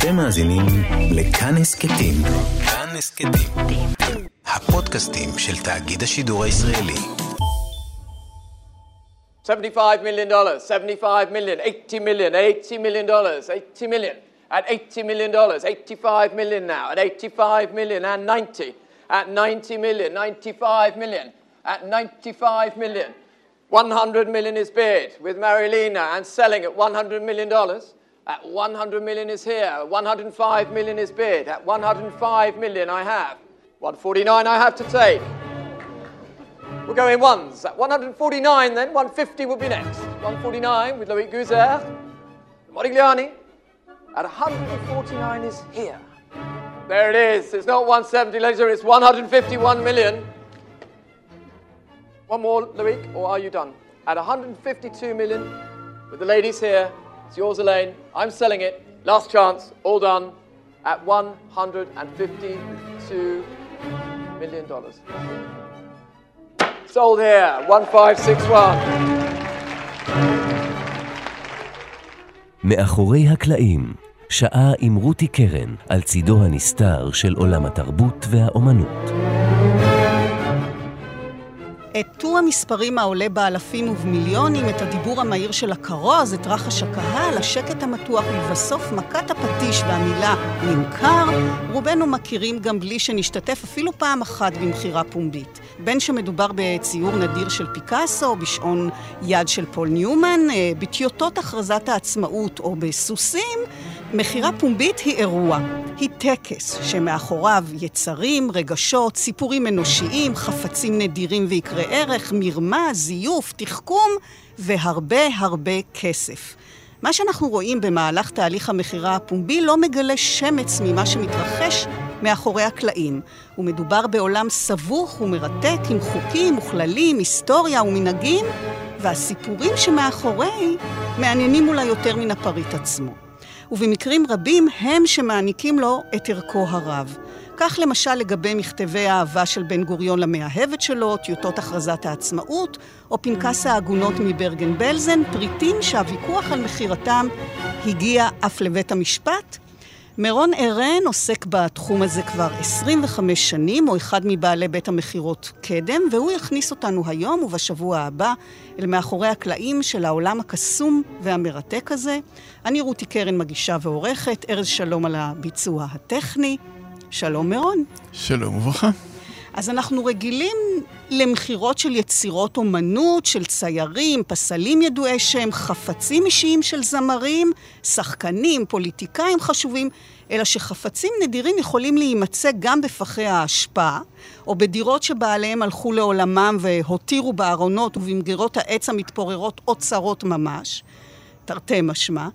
אתם מאזינים לכאן הסכתים. כאן הסכתים. הפודקאסטים של תאגיד השידור הישראלי. 75 million dollars, 75 million, 80 million, 80 million dollars, 80 million, at 80 million dollars, 85 million now, at 85 million and 90, at 90 million, 95 million, at 95 million. 100 million is bid with Marilena and selling at 100 million dollars. At 100 million is here, 105 million is bid, at 105 million I have. 149 I have to take. We're going ones. At 149 then, 150 will be next. 149 with Loic Guzer, Modigliani. At 149 is here. There it is. It's not 170, ladies and it's 151 million. One more, Loic, or are you done? At 152 million, with the ladies here, it's yours, Elaine. I'm selling it. Last chance, all done. At 152 million dollars. Sold here, 1561. מאחורי הקלעים, שעה עם רותי קרן על צידו הנסתר של עולם התרבות והאומנות. הטו המספרים העולה באלפים ובמיליונים, את הדיבור המהיר של הכרוז, את רחש הקהל, השקט המתוח, ולבסוף מכת הפטיש והמילה נמכר, רובנו מכירים גם בלי שנשתתף אפילו פעם אחת במכירה פומבית. בין שמדובר בציור נדיר של פיקאסו, בשעון יד של פול ניומן, אה, בטיוטות הכרזת העצמאות או בסוסים, מכירה פומבית היא אירוע, היא טקס שמאחוריו יצרים, רגשות, סיפורים אנושיים, חפצים נדירים ויקרי ערך, מרמה, זיוף, תחכום והרבה הרבה כסף. מה שאנחנו רואים במהלך תהליך המכירה הפומבי לא מגלה שמץ ממה שמתרחש מאחורי הקלעים. ומדובר בעולם סבוך ומרתק עם חוקים וכללים, היסטוריה ומנהגים, והסיפורים שמאחורי מעניינים אולי יותר מן הפריט עצמו. ובמקרים רבים הם שמעניקים לו את ערכו הרב. כך למשל לגבי מכתבי האהבה של בן גוריון למאהבת שלו, טיוטות הכרזת העצמאות, או פנקס העגונות מברגן בלזן, פריטים שהוויכוח על מכירתם הגיע אף לבית המשפט. מירון ארן עוסק בתחום הזה כבר 25 שנים, הוא אחד מבעלי בית המכירות קדם, והוא יכניס אותנו היום ובשבוע הבא אל מאחורי הקלעים של העולם הקסום והמרתק הזה. אני רותי קרן מגישה ועורכת, ארז שלום על הביצוע הטכני. שלום מירון. שלום וברכה. אז אנחנו רגילים למכירות של יצירות אומנות, של ציירים, פסלים ידועי שם, חפצים אישיים של זמרים, שחקנים, פוליטיקאים חשובים, אלא שחפצים נדירים יכולים להימצא גם בפחי האשפה, או בדירות שבעליהם הלכו לעולמם והותירו בארונות ובמגירות העץ המתפוררות אוצרות ממש, תרתי משמע.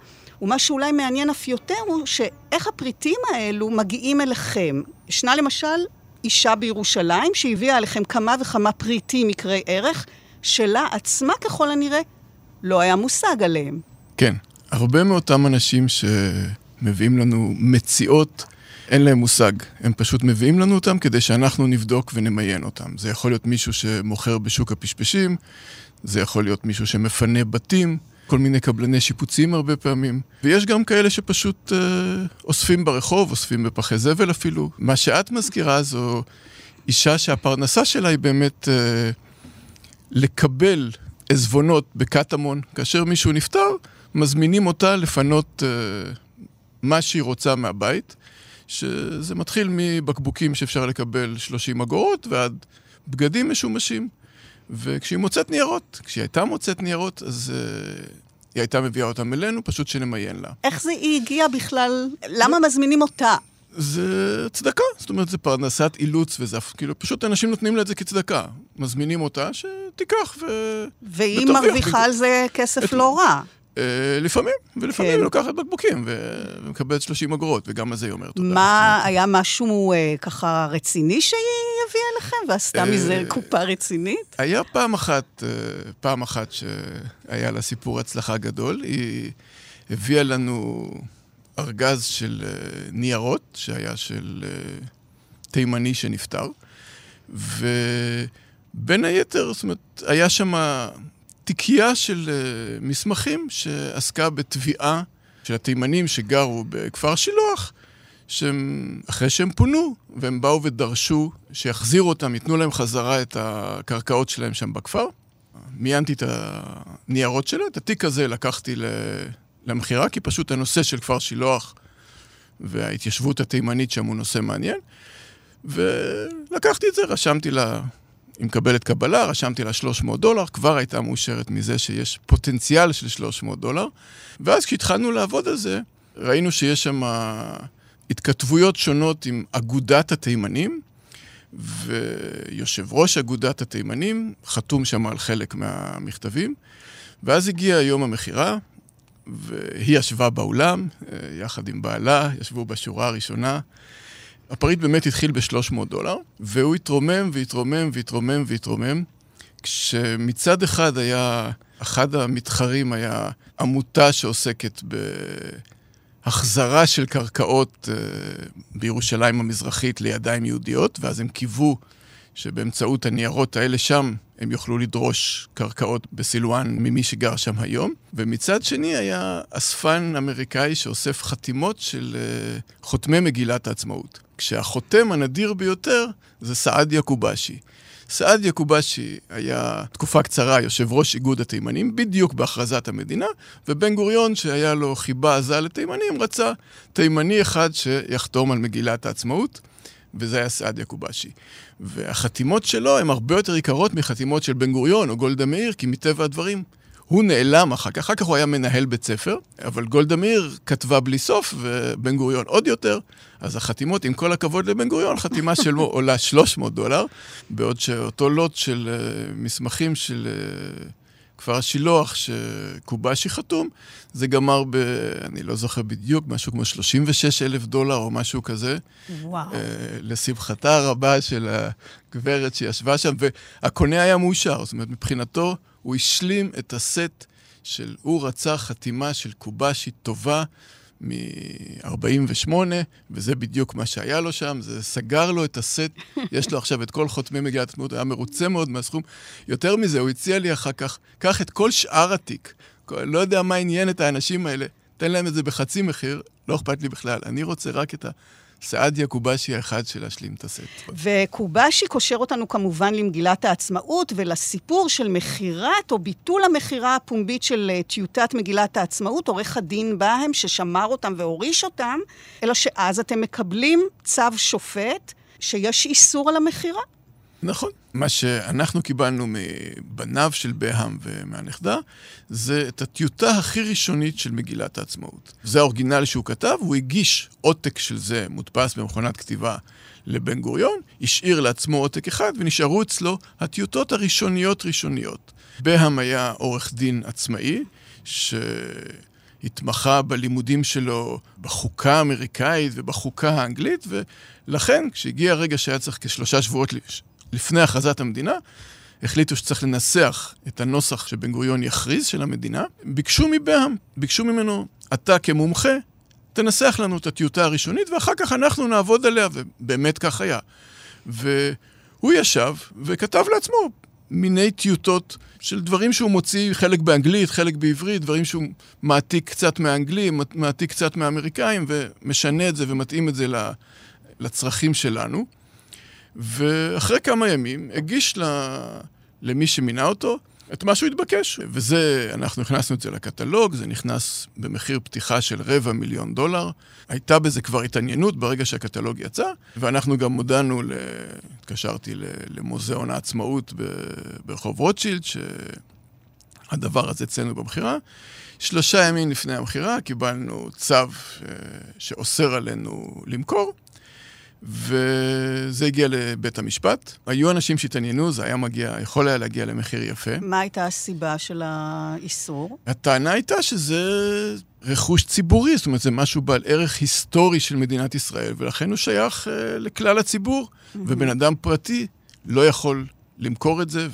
ומה שאולי מעניין אף יותר הוא שאיך הפריטים האלו מגיעים אליכם. ישנה למשל אישה בירושלים שהביאה עליכם כמה וכמה פריטים יקרי ערך, שלה עצמה ככל הנראה לא היה מושג עליהם. כן, הרבה מאותם אנשים שמביאים לנו מציאות, אין להם מושג. הם פשוט מביאים לנו אותם כדי שאנחנו נבדוק ונמיין אותם. זה יכול להיות מישהו שמוכר בשוק הפשפשים, זה יכול להיות מישהו שמפנה בתים. כל מיני קבלני שיפוצים הרבה פעמים. ויש גם כאלה שפשוט אה, אוספים ברחוב, אוספים בפחי זבל אפילו. מה שאת מזכירה זו אישה שהפרנסה שלה היא באמת אה, לקבל עזבונות בקטמון. כאשר מישהו נפטר, מזמינים אותה לפנות אה, מה שהיא רוצה מהבית, שזה מתחיל מבקבוקים שאפשר לקבל 30 אגורות ועד בגדים משומשים. וכשהיא מוצאת ניירות, כשהיא הייתה מוצאת ניירות, אז uh, היא הייתה מביאה אותם אלינו, פשוט שנמיין לה. איך זה היא הגיעה בכלל? למה מזמינים אותה? זה צדקה, זאת אומרת, זה פרנסת אילוץ, וזה כאילו, פשוט אנשים נותנים לה את זה כצדקה. מזמינים אותה, שתיקח ו... והיא מרוויחה על זה כסף את... לא רע. אה, לפעמים, ולפעמים כן. לוקחת בקבוקים ומקבלת 30 אגורות, וגם על זה היא אומרת תודה. מה, היה משהו אה, ככה רציני שהיא הביאה לכם, ועשתה אה, מזה קופה רצינית? היה פעם אחת, פעם אחת שהיה לה סיפור הצלחה גדול. היא הביאה לנו ארגז של ניירות, שהיה של תימני שנפטר, ובין היתר, זאת אומרת, היה שם... תיקייה של uh, מסמכים שעסקה בתביעה של התימנים שגרו בכפר שילוח, שהם, אחרי שהם פונו, והם באו ודרשו שיחזירו אותם, ייתנו להם חזרה את הקרקעות שלהם שם בכפר. מיינתי את הניירות שלו, את התיק הזה לקחתי למכירה, כי פשוט הנושא של כפר שילוח וההתיישבות התימנית שם הוא נושא מעניין. ולקחתי את זה, רשמתי לה, היא מקבלת קבלה, רשמתי לה 300 דולר, כבר הייתה מאושרת מזה שיש פוטנציאל של 300 דולר. ואז כשהתחלנו לעבוד על זה, ראינו שיש שם התכתבויות שונות עם אגודת התימנים, ויושב ראש אגודת התימנים חתום שם על חלק מהמכתבים. ואז הגיע יום המכירה, והיא ישבה באולם, אה, יחד עם בעלה, ישבו בשורה הראשונה. הפריט באמת התחיל ב-300 דולר, והוא התרומם והתרומם והתרומם והתרומם, כשמצד אחד היה, אחד המתחרים היה עמותה שעוסקת בהחזרה של קרקעות אה, בירושלים המזרחית לידיים יהודיות, ואז הם קיוו שבאמצעות הניירות האלה שם הם יוכלו לדרוש קרקעות בסילואן ממי שגר שם היום. ומצד שני היה אספן אמריקאי שאוסף חתימות של uh, חותמי מגילת העצמאות. כשהחותם הנדיר ביותר זה סעדיה קובאשי. סעדיה קובאשי היה תקופה קצרה יושב ראש איגוד התימנים, בדיוק בהכרזת המדינה, ובן גוריון, שהיה לו חיבה עזה לתימנים, רצה תימני אחד שיחתום על מגילת העצמאות. וזה היה סעדיה קובאשי. והחתימות שלו הן הרבה יותר יקרות מחתימות של בן גוריון או גולדה מאיר, כי מטבע הדברים הוא נעלם אחר כך. אחר כך הוא היה מנהל בית ספר, אבל גולדה מאיר כתבה בלי סוף, ובן גוריון עוד יותר. אז החתימות, עם כל הכבוד לבן גוריון, חתימה שלו עולה 300 דולר, בעוד שאותו לוט של uh, מסמכים של... Uh, כפר השילוח, שקובאשי חתום, זה גמר ב... אני לא זוכר בדיוק, משהו כמו 36 אלף דולר או משהו כזה. וואו. Uh, לשמחתה הרבה של הגברת שישבה שם, והקונה היה מאושר. זאת אומרת, מבחינתו, הוא השלים את הסט של... הוא רצה חתימה של קובאשי טובה. מ-48, וזה בדיוק מה שהיה לו שם, זה סגר לו את הסט, יש לו עכשיו את כל חותמי מגילת התמות, היה מרוצה מאוד מהסכום. יותר מזה, הוא הציע לי אחר כך, קח את כל שאר התיק, לא יודע מה עניין את האנשים האלה, תן להם את זה בחצי מחיר, לא אכפת לי בכלל, אני רוצה רק את ה... סעדיה קובאשי האחד של להשלים את הסט. וקובאשי קושר אותנו כמובן למגילת העצמאות ולסיפור של מכירת או ביטול המכירה הפומבית של אה, טיוטת מגילת העצמאות, עורך הדין בהם ששמר אותם והוריש אותם, אלא שאז אתם מקבלים צו שופט שיש איסור על המכירה. נכון. מה שאנחנו קיבלנו מבניו של בהאם ומהנכדה, זה את הטיוטה הכי ראשונית של מגילת העצמאות. זה האורגינל שהוא כתב, הוא הגיש עותק של זה, מודפס במכונת כתיבה, לבן גוריון, השאיר לעצמו עותק אחד, ונשארו אצלו הטיוטות הראשוניות ראשוניות. בהאם היה עורך דין עצמאי, ש... התמחה בלימודים שלו בחוקה האמריקאית ובחוקה האנגלית, ולכן, כשהגיע הרגע שהיה צריך כשלושה שבועות לפני הכרזת המדינה, החליטו שצריך לנסח את הנוסח שבן גוריון יכריז של המדינה, ביקשו מבהם, ביקשו ממנו, אתה כמומחה, תנסח לנו את הטיוטה הראשונית, ואחר כך אנחנו נעבוד עליה, ובאמת כך היה. והוא ישב וכתב לעצמו מיני טיוטות של דברים שהוא מוציא, חלק באנגלית, חלק בעברית, דברים שהוא מעתיק קצת מהאנגלים, מעתיק קצת מהאמריקאים, ומשנה את זה ומתאים את זה לצרכים שלנו. ואחרי כמה ימים הגיש למי שמינה אותו את מה שהוא התבקש. וזה, אנחנו הכנסנו את זה לקטלוג, זה נכנס במחיר פתיחה של רבע מיליון דולר. הייתה בזה כבר התעניינות ברגע שהקטלוג יצא, ואנחנו גם הודענו, ל... התקשרתי למוזיאון העצמאות ברחוב רוטשילד, שהדבר הזה אצלנו במכירה. שלושה ימים לפני המכירה קיבלנו צו אה, שאוסר עלינו למכור. וזה הגיע לבית המשפט. היו אנשים שהתעניינו, זה היה מגיע, יכול היה להגיע למחיר יפה. מה הייתה הסיבה של האיסור? הטענה הייתה שזה רכוש ציבורי, זאת אומרת, זה משהו בעל ערך היסטורי של מדינת ישראל, ולכן הוא שייך uh, לכלל הציבור, mm-hmm. ובן אדם פרטי לא יכול למכור את זה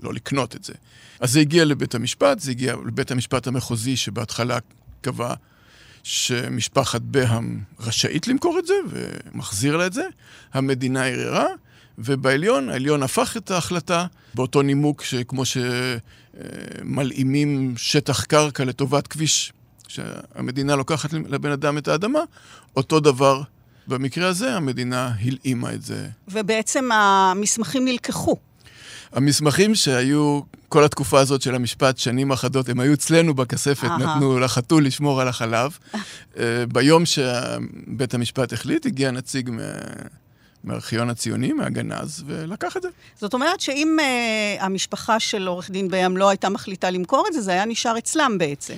ולא לקנות את זה. אז זה הגיע לבית המשפט, זה הגיע לבית המשפט המחוזי, שבהתחלה קבע שמשפחת בהאם רשאית למכור את זה ומחזיר לה את זה. המדינה ערערה, ובעליון, העליון הפך את ההחלטה באותו נימוק שכמו שמלאימים שטח קרקע לטובת כביש שהמדינה לוקחת לבן אדם את האדמה, אותו דבר במקרה הזה, המדינה הלאימה את זה. ובעצם המסמכים נלקחו. המסמכים שהיו כל התקופה הזאת של המשפט, שנים אחדות, הם היו אצלנו בכספת. נתנו לחתול לשמור על החלב. אה, ביום שבית המשפט החליט, הגיע נציג מה- מהארכיון הציוני, מהגנז, ולקח את זה. זאת אומרת שאם uh, המשפחה של עורך דין בים לא הייתה מחליטה למכור את זה, זה היה נשאר אצלם בעצם.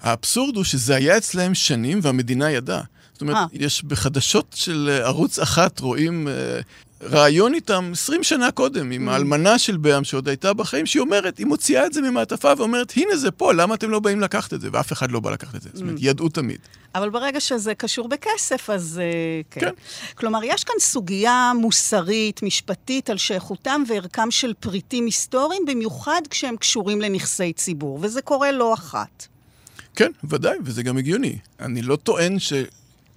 האבסורד הוא שזה היה אצלהם שנים והמדינה ידעה. זאת אומרת, אה. יש בחדשות של ערוץ אחת, רואים אה, ראיון איתם 20 שנה קודם, עם האלמנה של בעם שעוד הייתה בחיים, שהיא אומרת, היא מוציאה את זה ממעטפה ואומרת, הנה זה פה, למה אתם לא באים לקחת את זה? ואף אחד לא בא לקחת את זה. זאת אומרת, ידעו תמיד. אבל ברגע שזה קשור בכסף, אז uh, כן. כן. כלומר, יש כאן סוגיה מוסרית, משפטית, על שייכותם וערכם של פריטים היסטוריים, במיוחד כשהם קשורים לנכסי ציבור, וזה קורה לא אחת. כן, ודאי, וזה גם הגיוני. אני לא טוען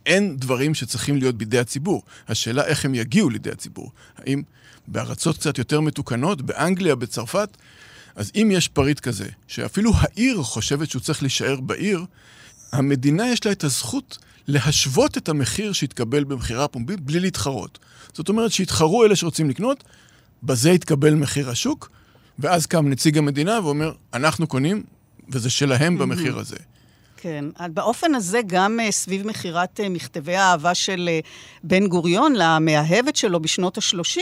שאין דברים שצריכים להיות בידי הציבור. השאלה איך הם יגיעו לידי הציבור. האם בארצות קצת יותר מתוקנות, באנגליה, בצרפת, אז אם יש פריט כזה, שאפילו העיר חושבת שהוא צריך להישאר בעיר, המדינה יש לה את הזכות להשוות את המחיר שהתקבל במכירה פומבית בלי להתחרות. זאת אומרת שיתחרו אלה שרוצים לקנות, בזה יתקבל מחיר השוק, ואז קם נציג המדינה ואומר, אנחנו קונים, וזה שלהם במחיר הזה. כן. באופן הזה, גם uh, סביב מכירת uh, מכתבי האהבה של uh, בן גוריון למאהבת שלו בשנות ה-30,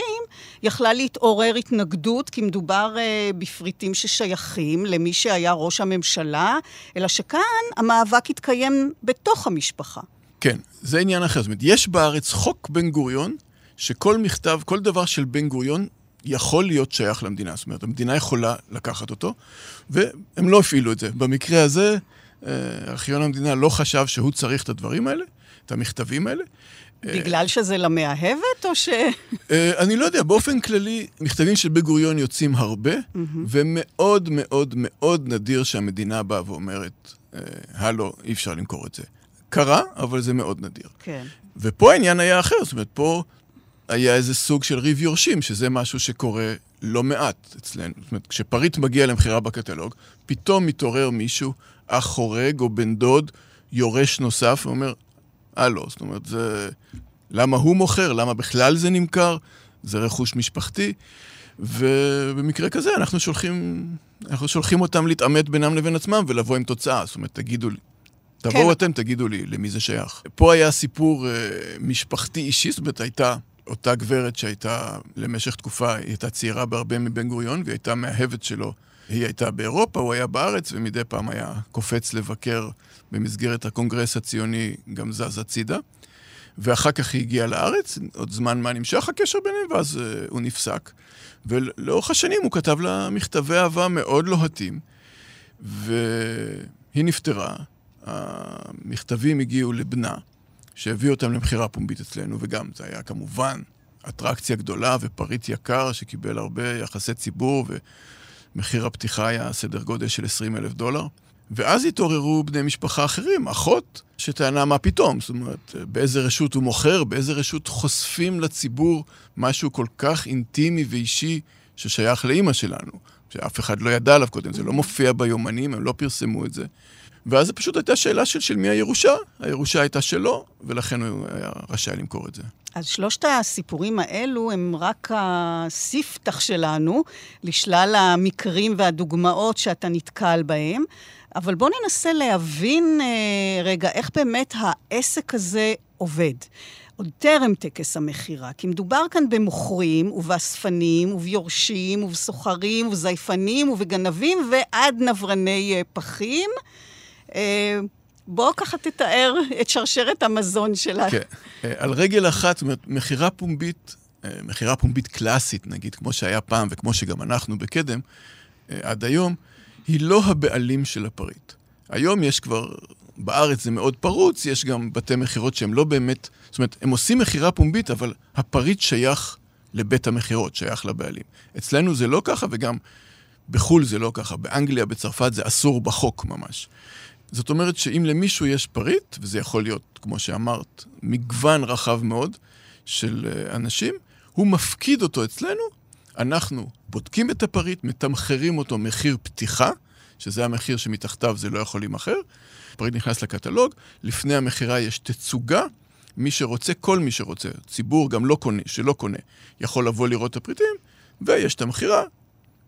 יכלה להתעורר התנגדות, כי מדובר בפריטים ששייכים למי שהיה ראש הממשלה, אלא שכאן המאבק התקיים בתוך המשפחה. כן, זה עניין אחר. זאת אומרת, יש בארץ חוק בן גוריון, שכל מכתב, כל דבר של בן גוריון יכול להיות שייך למדינה. זאת אומרת, המדינה יכולה לקחת אותו, והם לא הפעילו את זה. במקרה הזה, אה, ארכיון המדינה לא חשב שהוא צריך את הדברים האלה, את המכתבים האלה. בגלל שזה למאהבת, או ש... אה, אני לא יודע, באופן כללי, מכתבים של בן גוריון יוצאים הרבה, ומאוד מאוד מאוד נדיר שהמדינה באה ואומרת, אה, הלו, אי אפשר למכור את זה. קרה, אבל זה מאוד נדיר. כן. ופה העניין היה אחר, זאת אומרת, פה היה איזה סוג של ריב יורשים, שזה משהו שקורה לא מעט אצלנו. זאת אומרת, כשפריט מגיע למכירה בקטלוג, פתאום מתעורר מישהו, אח חורג או בן דוד, יורש נוסף, ואומר, הלו, זאת אומרת, זה... למה הוא מוכר? למה בכלל זה נמכר? זה רכוש משפחתי. ובמקרה כזה אנחנו שולחים, אנחנו שולחים אותם להתעמת בינם לבין עצמם ולבוא עם תוצאה. זאת אומרת, תגידו לי, תבואו כן. אתם, תגידו לי למי זה שייך. פה היה סיפור אה, משפחתי אישי, זאת אומרת, הייתה אותה גברת שהייתה למשך תקופה, היא הייתה צעירה בהרבה מבן גוריון, והיא הייתה מאהבת שלו. היא הייתה באירופה, הוא היה בארץ, ומדי פעם היה קופץ לבקר במסגרת הקונגרס הציוני, גם זז הצידה. ואחר כך היא הגיעה לארץ, עוד זמן מה נמשך הקשר ביניהם, ואז uh, הוא נפסק. ולאורך השנים הוא כתב לה מכתבי אהבה מאוד לוהטים, והיא נפטרה. המכתבים הגיעו לבנה, שהביא אותם למכירה פומבית אצלנו, וגם זה היה כמובן אטרקציה גדולה ופריט יקר שקיבל הרבה יחסי ציבור, ומחיר הפתיחה היה סדר גודל של 20 אלף דולר. ואז התעוררו בני משפחה אחרים, אחות, שטענה מה פתאום, זאת אומרת, באיזה רשות הוא מוכר, באיזה רשות חושפים לציבור משהו כל כך אינטימי ואישי ששייך לאימא שלנו, שאף אחד לא ידע עליו קודם, זה לא מופיע ביומנים, הם לא פרסמו את זה. ואז זו פשוט הייתה שאלה של, של מי הירושה, הירושה הייתה שלו, ולכן הוא היה רשאי למכור את זה. אז שלושת הסיפורים האלו הם רק הספתח שלנו לשלל המקרים והדוגמאות שאתה נתקל בהם. אבל בוא ננסה להבין אה, רגע איך באמת העסק הזה עובד. עוד טרם טקס המכירה, כי מדובר כאן במוכרים ובאספנים וביורשים ובסוחרים ובזייפנים ובגנבים ועד נברני אה, פחים. אה, בוא ככה תתאר את שרשרת המזון שלה. כן. אה, על רגל אחת, מכירה פומבית, אה, מכירה פומבית קלאסית, נגיד, כמו שהיה פעם וכמו שגם אנחנו בקדם, אה, עד היום, היא לא הבעלים של הפריט. היום יש כבר, בארץ זה מאוד פרוץ, יש גם בתי מכירות שהם לא באמת, זאת אומרת, הם עושים מכירה פומבית, אבל הפריט שייך לבית המכירות, שייך לבעלים. אצלנו זה לא ככה, וגם בחו"ל זה לא ככה. באנגליה, בצרפת זה אסור בחוק ממש. זאת אומרת שאם למישהו יש פריט, וזה יכול להיות, כמו שאמרת, מגוון רחב מאוד של אה, אנשים, הוא מפקיד אותו אצלנו, אנחנו בודקים את הפריט, מתמחרים אותו מחיר פתיחה, שזה המחיר שמתחתיו זה לא יכול להימכר. הפריט נכנס לקטלוג, לפני המכירה יש תצוגה, מי שרוצה, כל מי שרוצה, ציבור גם לא קונה, שלא קונה, יכול לבוא לראות את הפריטים, ויש את המכירה.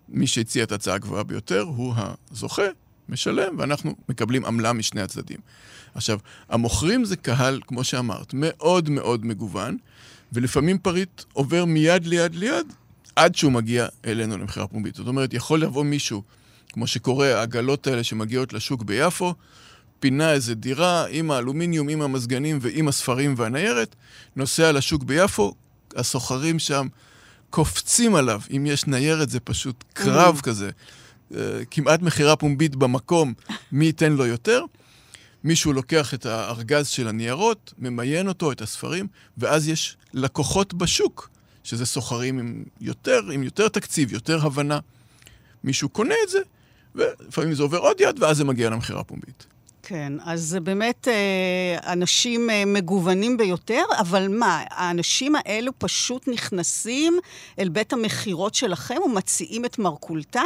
מי שהציע את ההצעה הגבוהה ביותר הוא הזוכה, משלם, ואנחנו מקבלים עמלה משני הצדדים. עכשיו, המוכרים זה קהל, כמו שאמרת, מאוד מאוד מגוון, ולפעמים פריט עובר מיד ליד ליד, עד שהוא מגיע אלינו למכירה פומבית. זאת אומרת, יכול לבוא מישהו, כמו שקורה, העגלות האלה שמגיעות לשוק ביפו, פינה איזה דירה עם האלומיניום, עם המזגנים ועם הספרים והניירת, נוסע לשוק ביפו, הסוחרים שם קופצים עליו. אם יש ניירת זה פשוט קרב mm. כזה. אה, כמעט מכירה פומבית במקום, מי ייתן לו יותר? מישהו לוקח את הארגז של הניירות, ממיין אותו, את הספרים, ואז יש לקוחות בשוק, שזה סוחרים עם יותר, עם יותר תקציב, יותר הבנה. מישהו קונה את זה, ולפעמים זה עובר עוד יד, ואז זה מגיע למכירה פומבית. כן, אז באמת אה, אנשים אה, מגוונים ביותר, אבל מה, האנשים האלו פשוט נכנסים אל בית המכירות שלכם ומציעים את מרכולתם,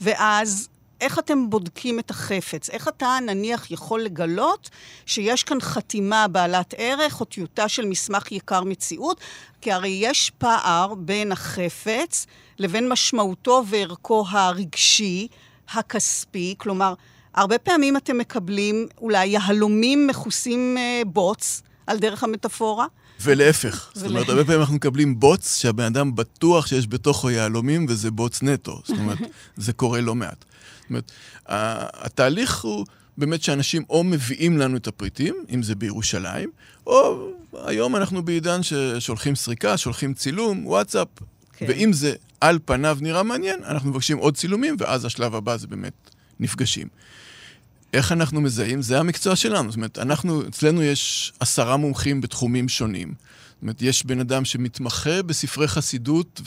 ואז איך אתם בודקים את החפץ? איך אתה נניח יכול לגלות שיש כאן חתימה בעלת ערך או טיוטה של מסמך יקר מציאות? כי הרי יש פער בין החפץ לבין משמעותו וערכו הרגשי, הכספי, כלומר, הרבה פעמים אתם מקבלים אולי יהלומים מכוסים אה, בוץ, על דרך המטאפורה. ולהפך. זאת אומרת, הרבה פעמים אנחנו מקבלים בוץ שהבן אדם בטוח שיש בתוכו יהלומים וזה בוץ נטו. זאת אומרת, זה קורה לא מעט. זאת אומרת, התהליך הוא באמת שאנשים או מביאים לנו את הפריטים, אם זה בירושלים, או היום אנחנו בעידן ששולחים סריקה, שולחים צילום, וואטסאפ, כן. ואם זה על פניו נראה מעניין, אנחנו מבקשים עוד צילומים, ואז השלב הבא זה באמת נפגשים. איך אנחנו מזהים? זה המקצוע שלנו. זאת אומרת, אנחנו, אצלנו יש עשרה מומחים בתחומים שונים. זאת אומרת, יש בן אדם שמתמחה בספרי חסידות,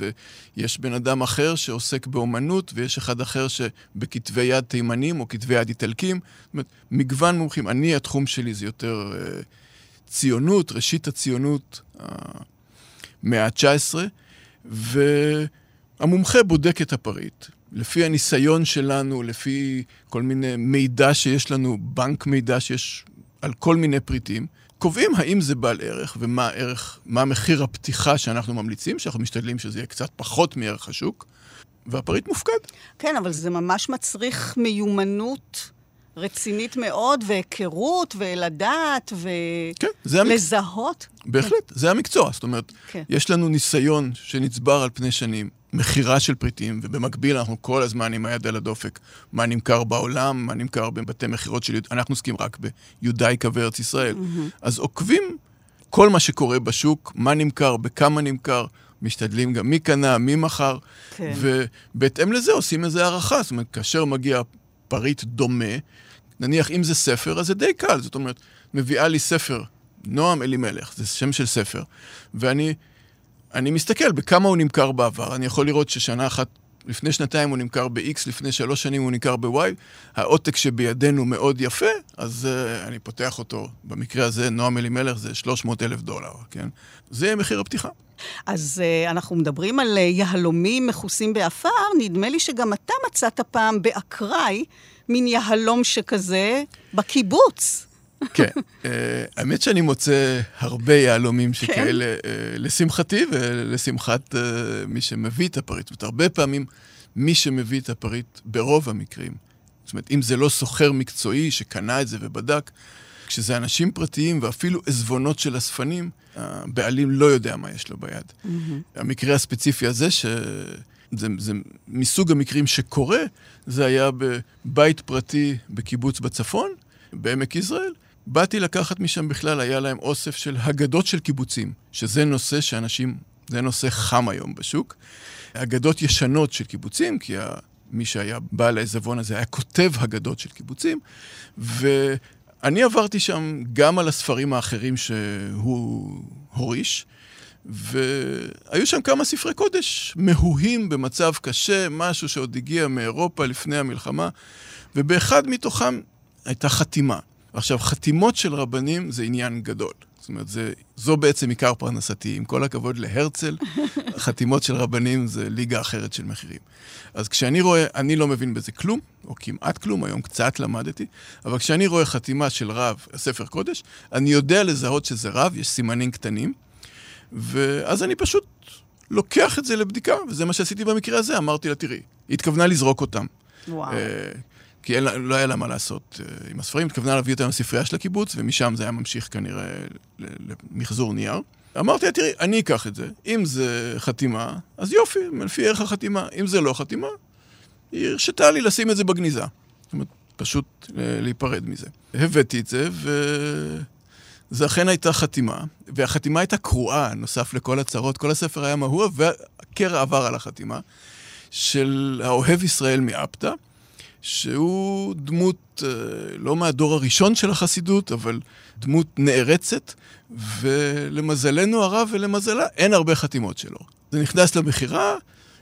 ויש בן אדם אחר שעוסק באומנות, ויש אחד אחר שבכתבי יד תימנים או כתבי יד איטלקים. זאת אומרת, מגוון מומחים. אני, התחום שלי זה יותר uh, ציונות, ראשית הציונות, המאה ה-19, והמומחה בודק את הפריט. לפי הניסיון שלנו, לפי כל מיני מידע שיש לנו, בנק מידע שיש על כל מיני פריטים, קובעים האם זה בעל ערך ומה הערך, מה מחיר הפתיחה שאנחנו ממליצים, שאנחנו משתדלים שזה יהיה קצת פחות מערך השוק, והפריט מופקד. כן, אבל זה ממש מצריך מיומנות. רצינית מאוד, והיכרות, ולדעת, ולזהות. כן, בהחלט, זה המקצוע. זאת אומרת, כן. יש לנו ניסיון שנצבר על פני שנים, מכירה של פריטים, ובמקביל אנחנו כל הזמן עם היד על הדופק, מה נמכר בעולם, מה נמכר בבתי מכירות של... אנחנו עוסקים רק ביודאיקה וארץ ישראל. Mm-hmm. אז עוקבים כל מה שקורה בשוק, מה נמכר, בכמה נמכר, משתדלים גם מי קנה, מי מכר, כן. ובהתאם לזה עושים איזו הערכה. זאת אומרת, כאשר מגיע פריט דומה, נניח אם זה ספר, אז זה די קל. זאת אומרת, מביאה לי ספר, נועם אלימלך, זה שם של ספר, ואני אני מסתכל בכמה הוא נמכר בעבר. אני יכול לראות ששנה אחת, לפני שנתיים הוא נמכר ב-X, לפני שלוש שנים הוא נמכר ב-Y. העותק שבידינו מאוד יפה, אז uh, אני פותח אותו. במקרה הזה, נועם אלימלך זה 300 אלף דולר, כן? זה מחיר הפתיחה. אז אה, אנחנו מדברים על אה, יהלומים מכוסים באפר, נדמה לי שגם אתה מצאת פעם באקראי מין יהלום שכזה בקיבוץ. כן. אה, האמת שאני מוצא הרבה יהלומים כן. שכאלה, אה, לשמחתי ולשמחת אה, מי שמביא את הפריט. זאת אומרת, הרבה פעמים מי שמביא את הפריט, ברוב המקרים, זאת אומרת, אם זה לא סוחר מקצועי שקנה את זה ובדק, כשזה אנשים פרטיים ואפילו עזבונות של אספנים, הבעלים לא יודע מה יש לו ביד. Mm-hmm. המקרה הספציפי הזה, שזה זה מסוג המקרים שקורה, זה היה בבית פרטי בקיבוץ בצפון, בעמק יזרעאל. באתי לקחת משם בכלל, היה להם אוסף של הגדות של קיבוצים, שזה נושא שאנשים, זה נושא חם היום בשוק. אגדות ישנות של קיבוצים, כי מי שהיה בעל העזבון הזה היה כותב הגדות של קיבוצים, ואני עברתי שם גם על הספרים האחרים שהוא הוריש, והיו שם כמה ספרי קודש מהוהים במצב קשה, משהו שעוד הגיע מאירופה לפני המלחמה, ובאחד מתוכם הייתה חתימה. עכשיו, חתימות של רבנים זה עניין גדול. זאת אומרת, זה, זו בעצם עיקר פרנסתי. עם כל הכבוד להרצל, חתימות של רבנים זה ליגה אחרת של מחירים. אז כשאני רואה, אני לא מבין בזה כלום, או כמעט כלום, היום קצת למדתי, אבל כשאני רואה חתימה של רב, ספר קודש, אני יודע לזהות שזה רב, יש סימנים קטנים, ואז אני פשוט לוקח את זה לבדיקה, וזה מה שעשיתי במקרה הזה, אמרתי לה, תראי, היא התכוונה לזרוק אותם. וואו. כי אין, לא היה לה מה לעשות אה, עם הספרים, התכוונה להביא אותם לספרייה של הקיבוץ, ומשם זה היה ממשיך כנראה למחזור נייר. אמרתי לה, תראי, אני אקח את זה, אם זה חתימה, אז יופי, לפי ערך החתימה. אם זה לא חתימה, היא הרשתה לי לשים את זה בגניזה. זאת אומרת, פשוט אה, להיפרד מזה. הבאתי את זה, וזה אכן הייתה חתימה, והחתימה הייתה קרועה, נוסף לכל הצרות. כל הספר היה מהוע, והקרע עבר על החתימה, של האוהב ישראל מאפתא. שהוא דמות, אה, לא מהדור הראשון של החסידות, אבל דמות נערצת, ולמזלנו הרב ולמזלה, אין הרבה חתימות שלו. זה נכנס למכירה,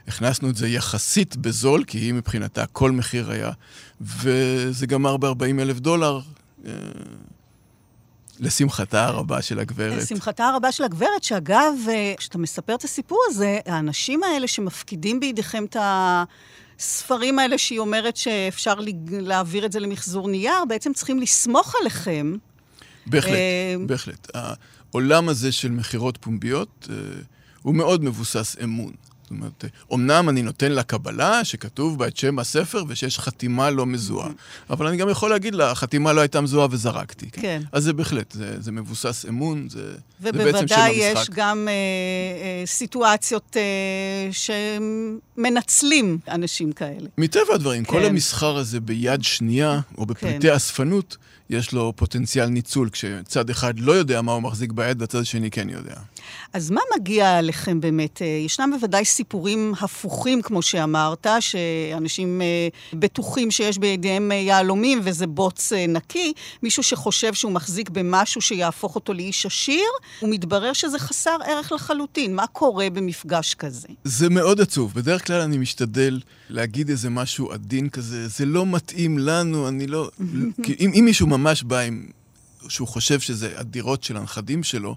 הכנסנו את זה יחסית בזול, כי היא מבחינתה כל מחיר היה, וזה גמר ב-40 אלף דולר, אה, לשמחתה הרבה של הגברת. לשמחתה הרבה של הגברת, שאגב, אה, כשאתה מספר את הסיפור הזה, האנשים האלה שמפקידים בידיכם את הספרים האלה, שהיא אומרת שאפשר להעביר את זה למחזור נייר, בעצם צריכים לסמוך עליכם. בהחלט, אה, בהחלט. העולם הזה של מכירות פומביות אה, הוא מאוד מבוסס אמון. זאת אומרת, אמנם אני נותן לה קבלה שכתוב בה את שם הספר ושיש חתימה לא מזוהה, אבל אני גם יכול להגיד לה, החתימה לא הייתה מזוהה וזרקתי. כן. אז זה בהחלט, זה, זה מבוסס אמון, זה, זה בעצם שם ובוודאי יש המשחק. גם אה, אה, סיטואציות אה, שמנצלים אנשים כאלה. מטבע הדברים, כל כן. המסחר הזה ביד שנייה, או בפריטי אספנות, יש לו פוטנציאל ניצול, כשצד אחד לא יודע מה הוא מחזיק ביד, והצד השני כן יודע. אז מה מגיע לכם באמת? אה, ישנם בוודאי סיפורים הפוכים, כמו שאמרת, שאנשים אה, בטוחים שיש בידיהם אה, יהלומים וזה בוץ נקי, מישהו שחושב שהוא מחזיק במשהו שיהפוך אותו לאיש עשיר, ומתברר שזה חסר ערך לחלוטין. מה קורה במפגש כזה? זה מאוד עצוב. בדרך כלל אני משתדל להגיד איזה משהו עדין כזה, זה לא מתאים לנו, אני לא... כי אם, אם מישהו ממש בא עם... שהוא חושב שזה הדירות של הנכדים שלו,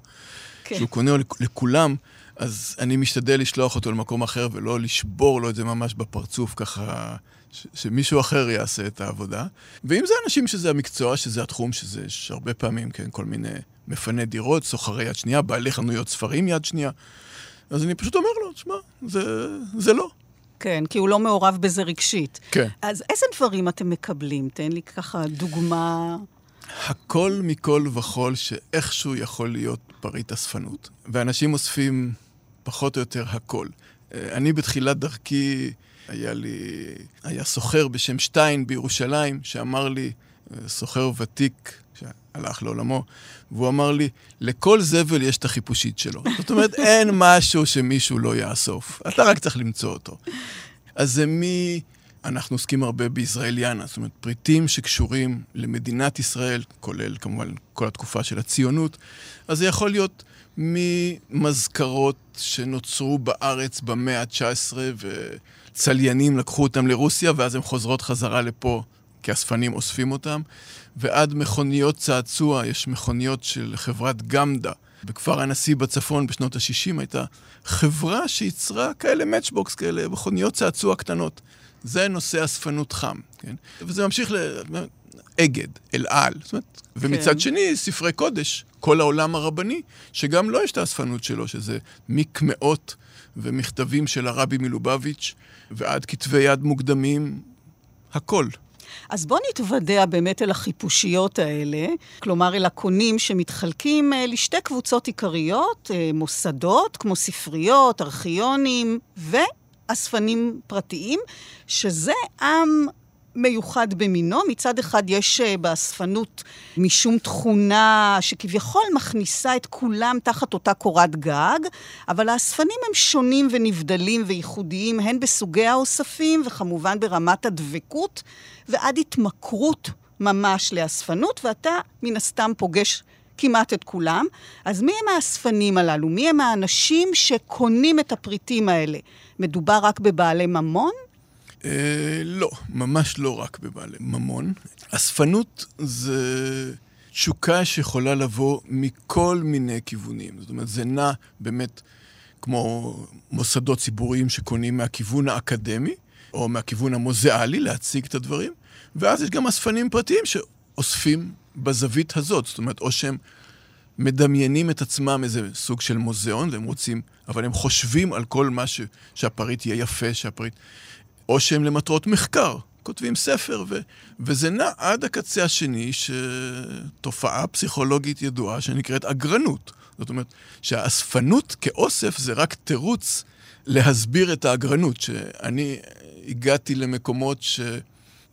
כן. שהוא קונה לכ- לכולם, אז אני משתדל לשלוח אותו למקום אחר ולא לשבור לו את זה ממש בפרצוף, ככה ש- שמישהו אחר יעשה את העבודה. ואם זה אנשים שזה המקצוע, שזה התחום, שזה יש הרבה פעמים, כן, כל מיני מפני דירות, סוחרי יד שנייה, בעלי חנויות ספרים יד שנייה, אז אני פשוט אומר לו, תשמע, זה, זה לא. כן, כי הוא לא מעורב בזה רגשית. כן. אז איזה דברים אתם מקבלים? תן לי ככה דוגמה. הכל מכל וכול שאיכשהו יכול להיות פריט אספנות. ואנשים אוספים פחות או יותר הכל. אה, אני בתחילת דרכי, היה לי, היה סוחר בשם שטיין בירושלים, שאמר לי, אה, סוחר ותיק, שהלך לעולמו, והוא אמר לי, לכל זבל יש את החיפושית שלו. זאת אומרת, אין משהו שמישהו לא יאסוף. אתה רק צריך למצוא אותו. אז זה מי... אנחנו עוסקים הרבה בישראליאנה, זאת אומרת, פריטים שקשורים למדינת ישראל, כולל כמובן כל התקופה של הציונות, אז זה יכול להיות ממזכרות שנוצרו בארץ במאה ה-19 וצליינים לקחו אותם לרוסיה ואז הן חוזרות חזרה לפה כי אספנים אוספים אותם, ועד מכוניות צעצוע, יש מכוניות של חברת גמדה. בכפר הנשיא בצפון בשנות ה-60 הייתה חברה שייצרה כאלה מאצ'בוקס כאלה, מכוניות צעצוע קטנות. זה נושא אספנות חם, כן? וזה ממשיך ל... אגד, אל על. זאת אומרת, ומצד שני, ספרי קודש, כל העולם הרבני, שגם לו יש את האספנות שלו, שזה מקמעות ומכתבים של הרבי מלובביץ', ועד כתבי יד מוקדמים, הכל. אז בוא נתוודע באמת אל החיפושיות האלה, כלומר אל הקונים שמתחלקים אה, לשתי קבוצות עיקריות, אה, מוסדות כמו ספריות, ארכיונים ואספנים פרטיים, שזה עם מיוחד במינו. מצד אחד יש אה, באספנות משום תכונה שכביכול מכניסה את כולם תחת אותה קורת גג, אבל האספנים הם שונים ונבדלים וייחודיים הן בסוגי האוספים וכמובן ברמת הדבקות ועד התמכרות ממש לאספנות, ואתה מן הסתם פוגש כמעט את כולם. אז מי הם האספנים הללו? מי הם האנשים שקונים את הפריטים האלה? מדובר רק בבעלי ממון? אה, לא, ממש לא רק בבעלי ממון. אספנות זה תשוקה שיכולה לבוא מכל מיני כיוונים. זאת אומרת, זה נע באמת כמו מוסדות ציבוריים שקונים מהכיוון האקדמי, או מהכיוון המוזיאלי להציג את הדברים, ואז יש גם אספנים פרטיים שאוספים בזווית הזאת. זאת אומרת, או שהם מדמיינים את עצמם איזה סוג של מוזיאון, והם רוצים, אבל הם חושבים על כל מה ש, שהפריט יהיה יפה, שהפריט... או שהם למטרות מחקר, כותבים ספר, ו, וזה נע עד הקצה השני, שתופעה פסיכולוגית ידועה שנקראת אגרנות. זאת אומרת, שהאספנות כאוסף זה רק תירוץ להסביר את האגרנות, שאני הגעתי למקומות ש...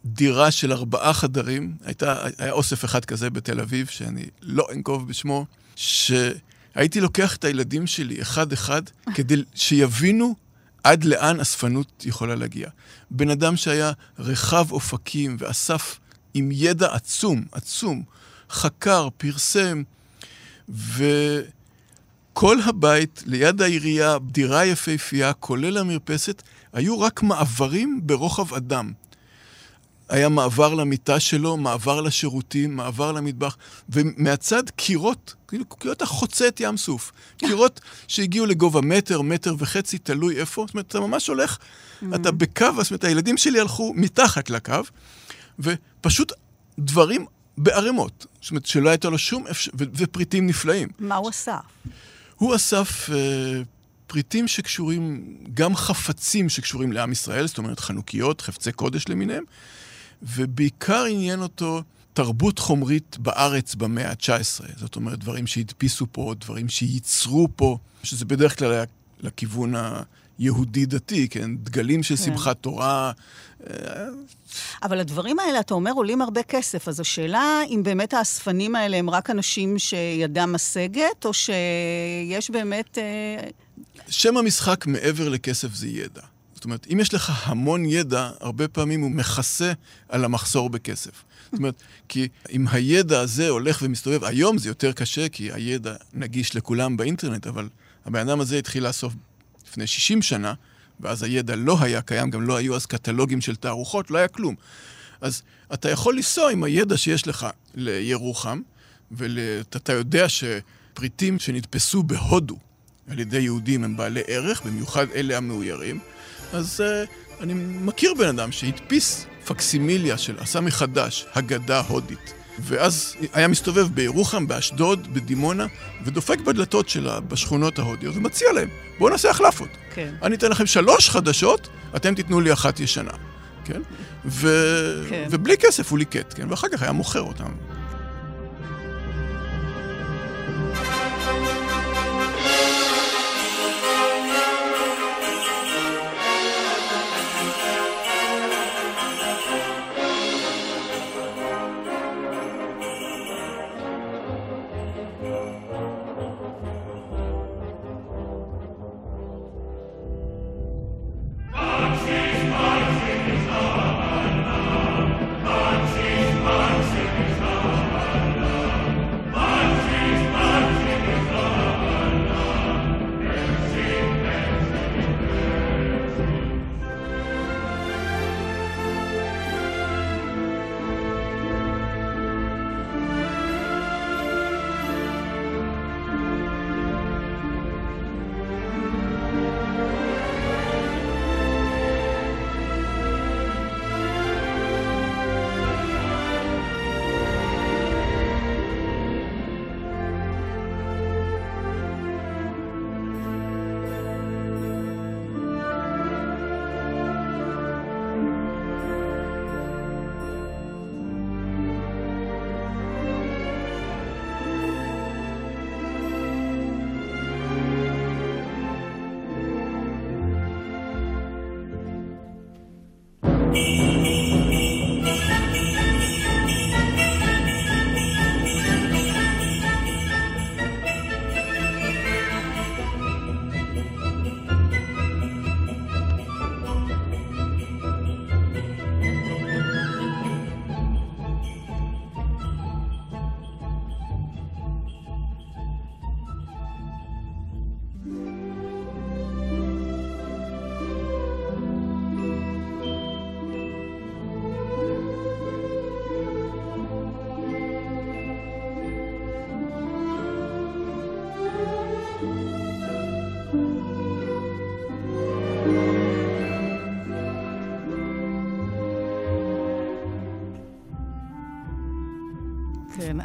דירה של ארבעה חדרים, הייתה, היה אוסף אחד כזה בתל אביב, שאני לא אנקוב בשמו, שהייתי לוקח את הילדים שלי אחד-אחד כדי שיבינו עד לאן אספנות יכולה להגיע. בן אדם שהיה רחב אופקים ואסף עם ידע עצום, עצום, חקר, פרסם, וכל הבית ליד העירייה, דירה יפהפייה, כולל המרפסת, היו רק מעברים ברוחב אדם. היה מעבר למיטה שלו, מעבר לשירותים, מעבר למטבח, ומהצד קירות, כאילו קירות החוצה ים סוף. קירות שהגיעו לגובה מטר, מטר וחצי, תלוי איפה. זאת אומרת, אתה ממש הולך, mm-hmm. אתה בקו, זאת אומרת, הילדים שלי הלכו מתחת לקו, ופשוט דברים בערימות. זאת אומרת, שלא הייתה לו שום אפשר... ופריטים נפלאים. מה הוא אסף? הוא אסף... אה, פריטים שקשורים, גם חפצים שקשורים לעם ישראל, זאת אומרת חנוכיות, חפצי קודש למיניהם, ובעיקר עניין אותו תרבות חומרית בארץ במאה ה-19. זאת אומרת, דברים שהדפיסו פה, דברים שייצרו פה, שזה בדרך כלל היה לכיוון היהודי-דתי, כן? דגלים של כן. שמחת תורה. אה, אבל הדברים האלה, אתה אומר, עולים הרבה כסף. אז השאלה אם באמת האספנים האלה הם רק אנשים שידם משגת, או שיש באמת... אה, שם המשחק מעבר לכסף זה ידע. זאת אומרת, אם יש לך המון ידע, הרבה פעמים הוא מכסה על המחסור בכסף. זאת אומרת, כי אם הידע הזה הולך ומסתובב, היום זה יותר קשה, כי הידע נגיש לכולם באינטרנט, אבל הבן אדם הזה התחיל לאסוף לפני 60 שנה, ואז הידע לא היה קיים, גם לא היו אז קטלוגים של תערוכות, לא היה כלום. אז אתה יכול לנסוע עם הידע שיש לך לירוחם, ואתה יודע שפריטים שנתפסו בהודו על ידי יהודים הם בעלי ערך, במיוחד אלה המאוירים, אז uh, אני מכיר בן אדם שהדפיס פקסימיליה של, עשה מחדש, הגדה הודית. ואז היה מסתובב בירוחם, באשדוד, בדימונה, ודופק בדלתות שלה בשכונות ההודיות ומציע להם, בואו נעשה החלפות. כן. אני אתן לכם שלוש חדשות, אתם תיתנו לי אחת ישנה. כן? ו... כן. ובלי כסף הוא ליקט, כן? ואחר כך היה מוכר אותם.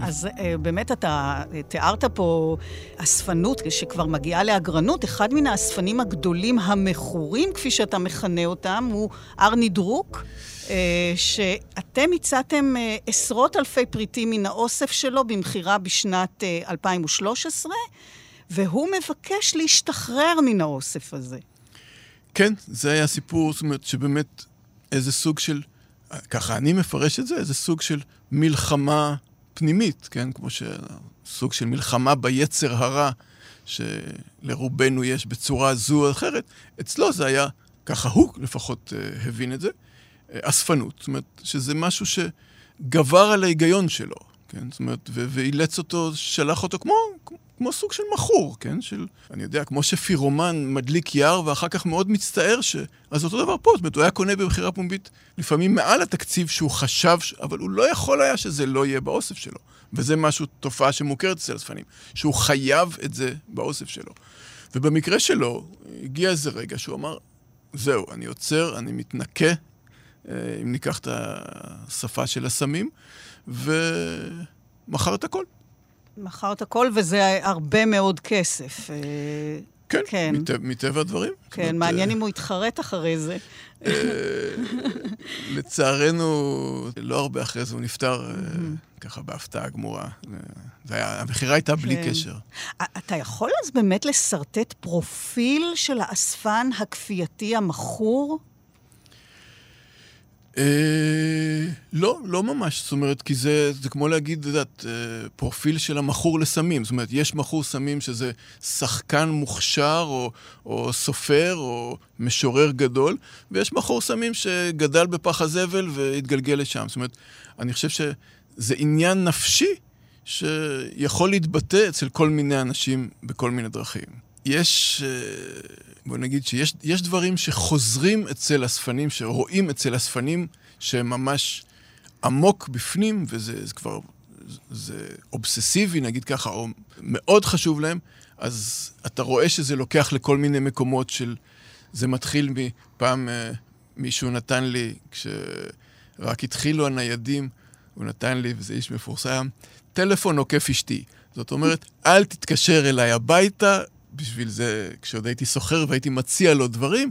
אז אה, באמת אתה תיארת פה אספנות שכבר מגיעה לאגרנות. אחד מן האספנים הגדולים המכורים, כפי שאתה מכנה אותם, הוא ארני דרוק. אה, שאתם הצעתם אה, עשרות אלפי פריטים מן האוסף שלו במכירה בשנת 2013, והוא מבקש להשתחרר מן האוסף הזה. כן, זה היה סיפור, זאת אומרת, שבאמת איזה סוג של, ככה אני מפרש את זה, איזה סוג של מלחמה פנימית, כן? כמו שסוג של מלחמה ביצר הרע שלרובנו יש בצורה זו או אחרת. אצלו זה היה, ככה הוא לפחות uh, הבין את זה, uh, אספנות. זאת אומרת, שזה משהו שגבר על ההיגיון שלו, כן? זאת אומרת, ואילץ אותו, שלח אותו כמו, כמו סוג של מכור, כן? של, אני יודע, כמו שפירומן מדליק יער ואחר כך מאוד מצטער ש... אז אותו דבר פה, זאת אומרת, הוא היה קונה במכירה פומבית לפעמים מעל התקציב שהוא חשב, ש... אבל הוא לא יכול היה שזה לא יהיה באוסף שלו. וזה משהו, תופעה שמוכרת אצל הספנים, שהוא חייב את זה באוסף שלו. ובמקרה שלו, הגיע איזה רגע שהוא אמר, זהו, אני עוצר, אני מתנקה, אה, אם ניקח את השפה של הסמים, ומכר את הכל. מכרת הכל, וזה הרבה מאוד כסף. אה, כן, כן. מטבע, מטבע הדברים. כן, אומרת, מעניין אה, אם הוא יתחרט אחרי זה. אה, לצערנו, לא הרבה אחרי זה הוא נפטר ככה בהפתעה גמורה. המכירה הייתה בלי כן. קשר. אתה יכול אז באמת לשרטט פרופיל של האספן הכפייתי המכור? אה, לא, לא ממש. זאת אומרת, כי זה, זה כמו להגיד, את יודעת, אה, פרופיל של המכור לסמים. זאת אומרת, יש מכור סמים שזה שחקן מוכשר, או, או סופר, או משורר גדול, ויש מכור סמים שגדל בפח הזבל והתגלגל לשם. זאת אומרת, אני חושב שזה עניין נפשי שיכול להתבטא אצל כל מיני אנשים בכל מיני דרכים. יש, אה, בוא נגיד שיש דברים שחוזרים אצל אספנים, שרואים אצל אספנים שהם ממש עמוק בפנים, וזה זה כבר, זה אובססיבי, נגיד ככה, או מאוד חשוב להם, אז אתה רואה שזה לוקח לכל מיני מקומות של... זה מתחיל מפעם אה, מישהו נתן לי, כשרק התחילו הניידים, הוא נתן לי, וזה איש מפורסם, טלפון עוקף אשתי. זאת אומרת, אל תתקשר אליי הביתה, בשביל זה, כשעוד הייתי סוחר והייתי מציע לו דברים,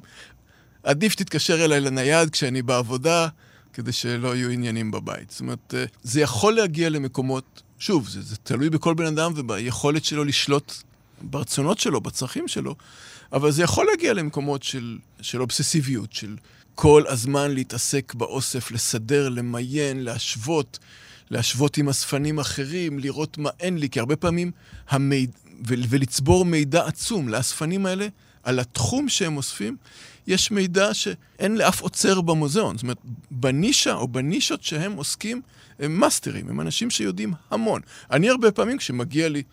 עדיף תתקשר אליי לנייד כשאני בעבודה, כדי שלא יהיו עניינים בבית. זאת אומרת, אה, זה יכול להגיע למקומות, שוב, זה, זה תלוי בכל בן אדם וביכולת שלו לשלוט ברצונות שלו, בצרכים שלו, אבל זה יכול להגיע למקומות של, של אובססיביות, של כל הזמן להתעסק באוסף, לסדר, למיין, להשוות, להשוות עם אספנים אחרים, לראות מה אין לי, כי הרבה פעמים המיד... ולצבור מידע עצום לאספנים האלה על התחום שהם אוספים, יש מידע שאין לאף עוצר במוזיאון. זאת אומרת, בנישה או בנישות שהם עוסקים, הם מאסטרים, הם אנשים שיודעים המון. אני הרבה פעמים, כשמגיע לי,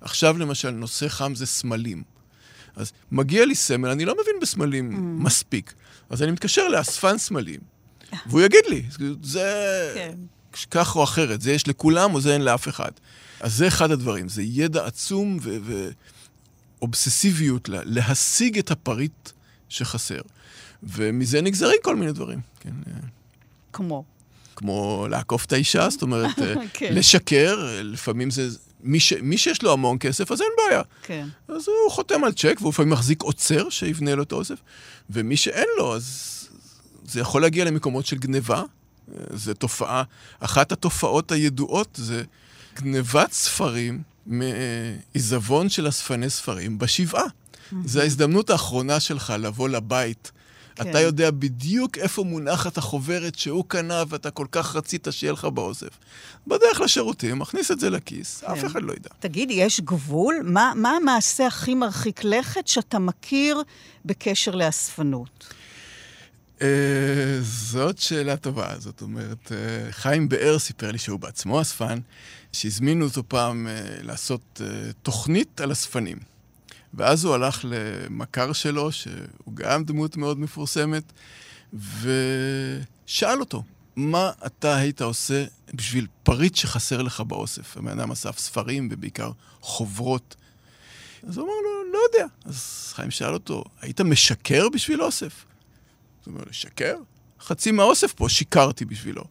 עכשיו למשל, נושא חם זה סמלים. אז מגיע לי סמל, אני לא מבין בסמלים mm. מספיק. אז אני מתקשר לאספן סמלים, והוא יגיד לי, זה כן. כך או אחרת, זה יש לכולם או זה אין לאף אחד. אז זה אחד הדברים, זה ידע עצום ואובססיביות להשיג את הפריט שחסר. ומזה נגזרים כל מיני דברים. כן. אה. כמו? כמו לעקוף את האישה, זאת אומרת, אה, כן. לשקר, לפעמים זה... מי, ש, מי שיש לו המון כסף, אז אין בעיה. כן. אז הוא חותם על צ'ק, והוא לפעמים מחזיק עוצר שיבנה לו את האוסף, ומי שאין לו, אז זה יכול להגיע למקומות של גניבה. אה, זו תופעה, אחת התופעות הידועות זה גנבת ספרים מעיזבון של אספני ספרים בשבעה. זו ההזדמנות האחרונה שלך לבוא לבית. כן. אתה יודע בדיוק איפה מונחת החוברת שהוא קנה ואתה כל כך רצית שיהיה לך באוסף. בדרך לשירותים, מכניס את זה לכיס, כן. אף אחד לא ידע. תגיד, יש גבול? מה, מה המעשה הכי מרחיק לכת שאתה מכיר בקשר לאספנות? Uh, זאת שאלה טובה. זאת אומרת, uh, חיים באר סיפר לי שהוא בעצמו אספן, שהזמינו אותו פעם uh, לעשות uh, תוכנית על אספנים. ואז הוא הלך למכר שלו, שהוא גם דמות מאוד מפורסמת, ושאל אותו, מה אתה היית עושה בשביל פריט שחסר לך באוסף? הבן אדם אסף ספרים ובעיקר חוברות. אז הוא אמר לו, לא יודע. אז חיים שאל אותו, היית משקר בשביל אוסף? הוא אומר, לשקר? חצי מהאוסף פה שיקרתי בשבילו.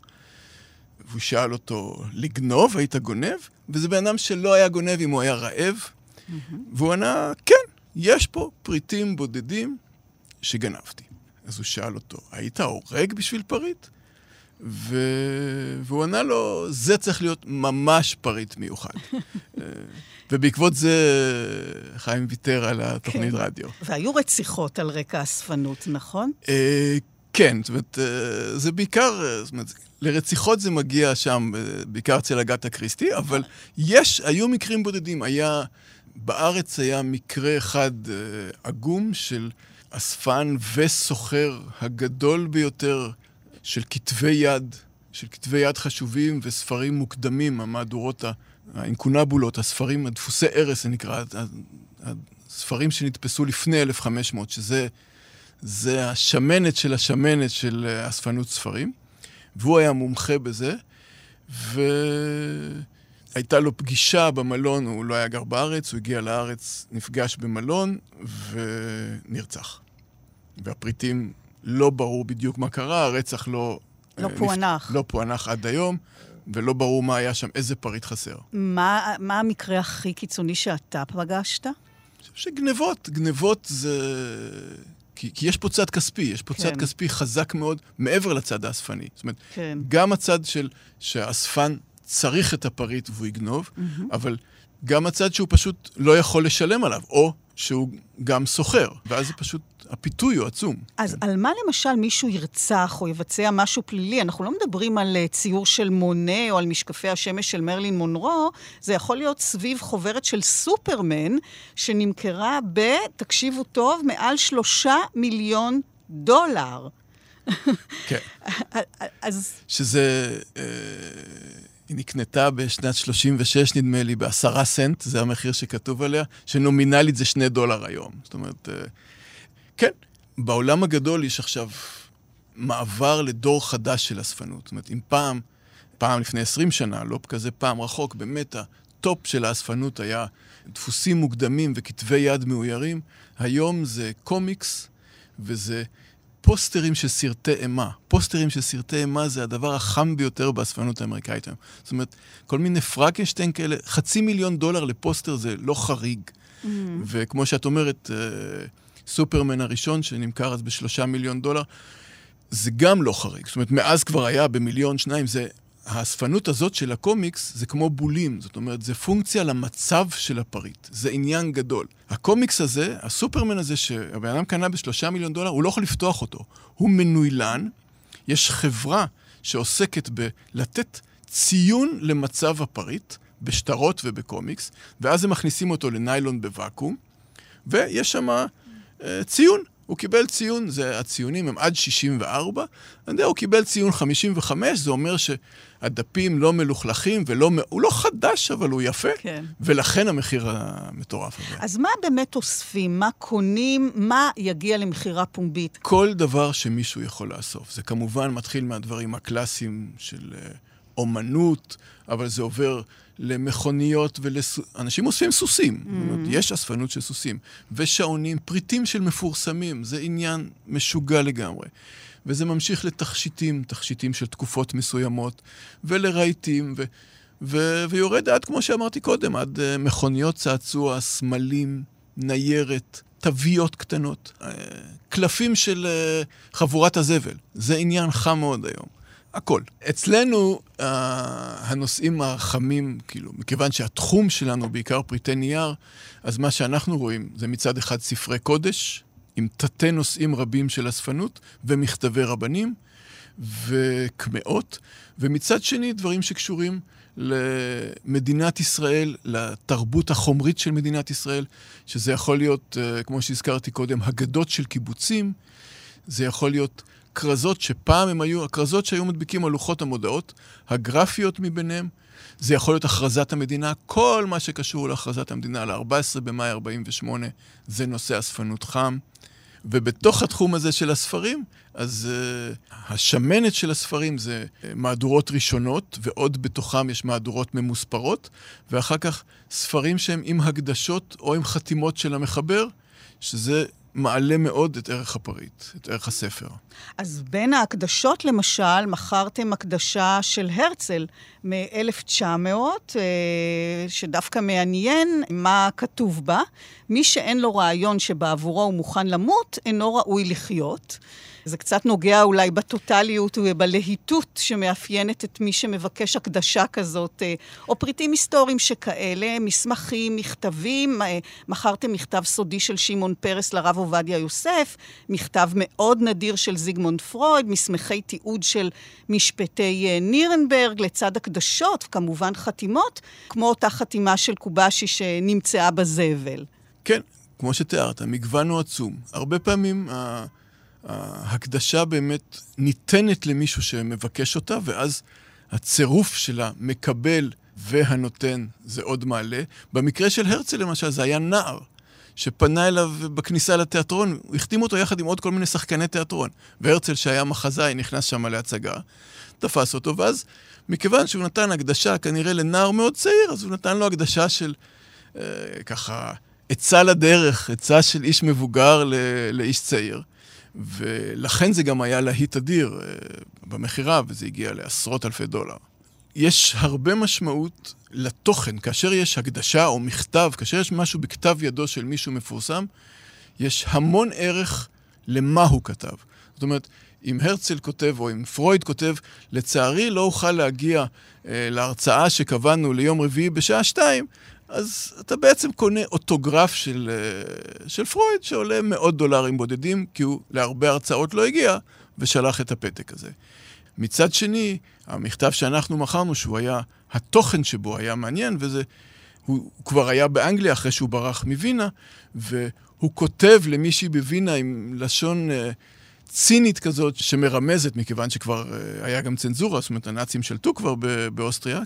והוא שאל אותו, לגנוב? היית גונב? וזה בן אדם שלא היה גונב אם הוא היה רעב. והוא ענה, כן, יש פה פריטים בודדים שגנבתי. אז הוא שאל אותו, היית הורג בשביל פריט? ו... והוא ענה לו, זה צריך להיות ממש פריט מיוחד. אה, ובעקבות זה חיים ויתר על התוכנית כן. רדיו. והיו רציחות על רקע אספנות, נכון? כן, זאת אומרת, אה, זה בעיקר, אה, זאת אומרת, לרציחות זה מגיע שם, אה, בעיקר אצל אגתה קריסטי, אבל יש, היו מקרים בודדים. היה, בארץ היה מקרה אחד עגום של אספן וסוחר הגדול ביותר של כתבי יד, של כתבי יד חשובים וספרים מוקדמים, המהדורות, האינקונבולות, הספרים, הדפוסי ערש, זה נקרא, הספרים שנתפסו לפני 1500, שזה זה השמנת של השמנת של אה, אספנות ספרים, והוא היה מומחה בזה, והייתה לו פגישה במלון, הוא לא היה גר בארץ, הוא הגיע לארץ, נפגש במלון ונרצח. והפריטים, לא ברור בדיוק מה קרה, הרצח לא... לא אה, פוענח. נפ... לא פוענח עד היום, ולא ברור מה היה שם, איזה פריט חסר. מה, מה המקרה הכי קיצוני שאתה פגשת? אני חושב שגנבות, גנבות זה... כי, כי יש פה צד כספי, יש פה כן. צד כספי חזק מאוד מעבר לצד האספני. זאת אומרת, כן. גם הצד של שהאספן צריך את הפריט והוא יגנוב, אבל גם הצד שהוא פשוט לא יכול לשלם עליו, או שהוא גם סוחר, ואז זה פשוט, הפיתוי הוא עצום. אז כן. על מה למשל מישהו ירצח או יבצע משהו פלילי? אנחנו לא מדברים על אה, ציור של מונה או על משקפי השמש של מרלין מונרו, זה יכול להיות סביב חוברת של סופרמן שנמכרה ב, תקשיבו טוב, מעל שלושה מיליון דולר. כן. אז שזה... אה, היא נקנתה בשנת 36, נדמה לי, בעשרה סנט, זה המחיר שכתוב עליה, שנומינלית זה שני דולר היום. זאת אומרת, אה, כן, בעולם הגדול יש עכשיו מעבר לדור חדש של אספנות. זאת אומרת, אם פעם, פעם לפני 20 שנה, לא כזה פעם רחוק, באמת הטופ של האספנות היה דפוסים מוקדמים וכתבי יד מאוירים, היום זה קומיקס וזה פוסטרים של סרטי אימה. פוסטרים של סרטי אימה זה הדבר החם ביותר באספנות האמריקאית היום. זאת אומרת, כל מיני פרקנשטיין כאלה, חצי מיליון דולר לפוסטר זה לא חריג. אמ-הממ. וכמו שאת אומרת, אה, סופרמן הראשון שנמכר אז בשלושה מיליון דולר, זה גם לא חריג. זאת אומרת, מאז כבר היה במיליון, שניים, זה... האספנות הזאת של הקומיקס זה כמו בולים, זאת אומרת, זה פונקציה למצב של הפריט. זה עניין גדול. הקומיקס הזה, הסופרמן הזה שהבן אדם קנה בשלושה מיליון דולר, הוא לא יכול לפתוח אותו. הוא מנוילן, יש חברה שעוסקת בלתת ציון למצב הפריט, בשטרות ובקומיקס, ואז הם מכניסים אותו לניילון בוואקום, ויש שם אה, ציון. הוא קיבל ציון, זה, הציונים הם עד 64, אני יודע, הוא קיבל ציון 55, זה אומר שהדפים לא מלוכלכים ולא, הוא לא חדש, אבל הוא יפה, כן. ולכן המחיר המטורף הזה. אז מה באמת אוספים? מה קונים? מה יגיע למכירה פומבית? כל דבר שמישהו יכול לאסוף. זה כמובן מתחיל מהדברים הקלאסיים של אה, אומנות, אבל זה עובר למכוניות ולס... אנשים אוספים סוסים. Mm-hmm. זאת אומרת, יש אספנות של סוסים. ושעונים, פריטים של מפורסמים, זה עניין משוגע לגמרי. וזה ממשיך לתכשיטים, תכשיטים של תקופות מסוימות, ולרהיטים, ו... ו... ויורד עד, כמו שאמרתי קודם, עד uh, מכוניות צעצוע, סמלים, ניירת, תוויות קטנות, uh, קלפים של uh, חבורת הזבל. זה עניין חם מאוד היום. הכל. אצלנו uh, הנושאים החמים, כאילו, מכיוון שהתחום שלנו בעיקר פריטי נייר, אז מה שאנחנו רואים זה מצד אחד ספרי קודש, עם תתי נושאים רבים של אספנות, ומכתבי רבנים, וקמעות, ומצד שני דברים שקשורים למדינת ישראל, לתרבות החומרית של מדינת ישראל, שזה יכול להיות, uh, כמו שהזכרתי קודם, הגדות של קיבוצים, זה יכול להיות כרזות שפעם הם היו, הכרזות שהיו מדביקים על לוחות המודעות, הגרפיות מביניהם, זה יכול להיות הכרזת המדינה, כל מה שקשור להכרזת המדינה, ל-14 במאי 48, זה נושא אספנות חם. ובתוך התחום הזה של הספרים, אז uh, השמנת של הספרים זה uh, מהדורות ראשונות, ועוד בתוכם יש מהדורות ממוספרות, ואחר כך ספרים שהם עם הקדשות או עם חתימות של המחבר, שזה מעלה מאוד את ערך הפריט, את ערך הספר. אז בין ההקדשות, למשל, מכרתם הקדשה של הרצל מ-1900, אה, שדווקא מעניין מה כתוב בה. מי שאין לו רעיון שבעבורו הוא מוכן למות, אינו ראוי לחיות. זה קצת נוגע אולי בטוטליות ובלהיטות שמאפיינת את מי שמבקש הקדשה כזאת, אה, או פריטים היסטוריים שכאלה, מסמכים, מכתבים. אה, מכרתם מכתב סודי של שמעון פרס לרב עובדיה יוסף, מכתב מאוד נדיר של זיגמונד פרויד, מסמכי תיעוד של משפטי אה, נירנברג, לצד הקדשות, כמובן חתימות, כמו אותה חתימה של קובאשי שנמצאה בזבל. כן, כמו שתיארת, המגוון הוא עצום. הרבה פעמים... ההקדשה באמת ניתנת למישהו שמבקש אותה, ואז הצירוף של המקבל והנותן זה עוד מעלה. במקרה של הרצל למשל, זה היה נער שפנה אליו בכניסה לתיאטרון, הוא החתים אותו יחד עם עוד כל מיני שחקני תיאטרון. והרצל, שהיה מחזאי, נכנס שם להצגה, תפס אותו, ואז מכיוון שהוא נתן הקדשה כנראה לנער מאוד צעיר, אז הוא נתן לו הקדשה של אה, ככה עצה לדרך, עצה של איש מבוגר לאיש צעיר. ולכן זה גם היה להיט אדיר אה, במכירה, וזה הגיע לעשרות אלפי דולר. יש הרבה משמעות לתוכן. כאשר יש הקדשה או מכתב, כאשר יש משהו בכתב ידו של מישהו מפורסם, יש המון ערך למה הוא כתב. זאת אומרת, אם הרצל כותב או אם פרויד כותב, לצערי לא אוכל להגיע אה, להרצאה שקבענו ליום רביעי בשעה שתיים, אז אתה בעצם קונה אוטוגרף של, אה, של פרויד שעולה מאות דולרים בודדים, כי הוא להרבה הרצאות לא הגיע, ושלח את הפתק הזה. מצד שני, המכתב שאנחנו מכרנו, שהוא היה, התוכן שבו היה מעניין, וזה, הוא, כבר היה באנגליה אחרי שהוא ברח מווינה, והוא כותב למישהי בווינה עם לשון uh, צינית כזאת, שמרמזת, מכיוון שכבר uh, היה גם צנזורה, זאת אומרת, הנאצים שלטו כבר באוסטריה,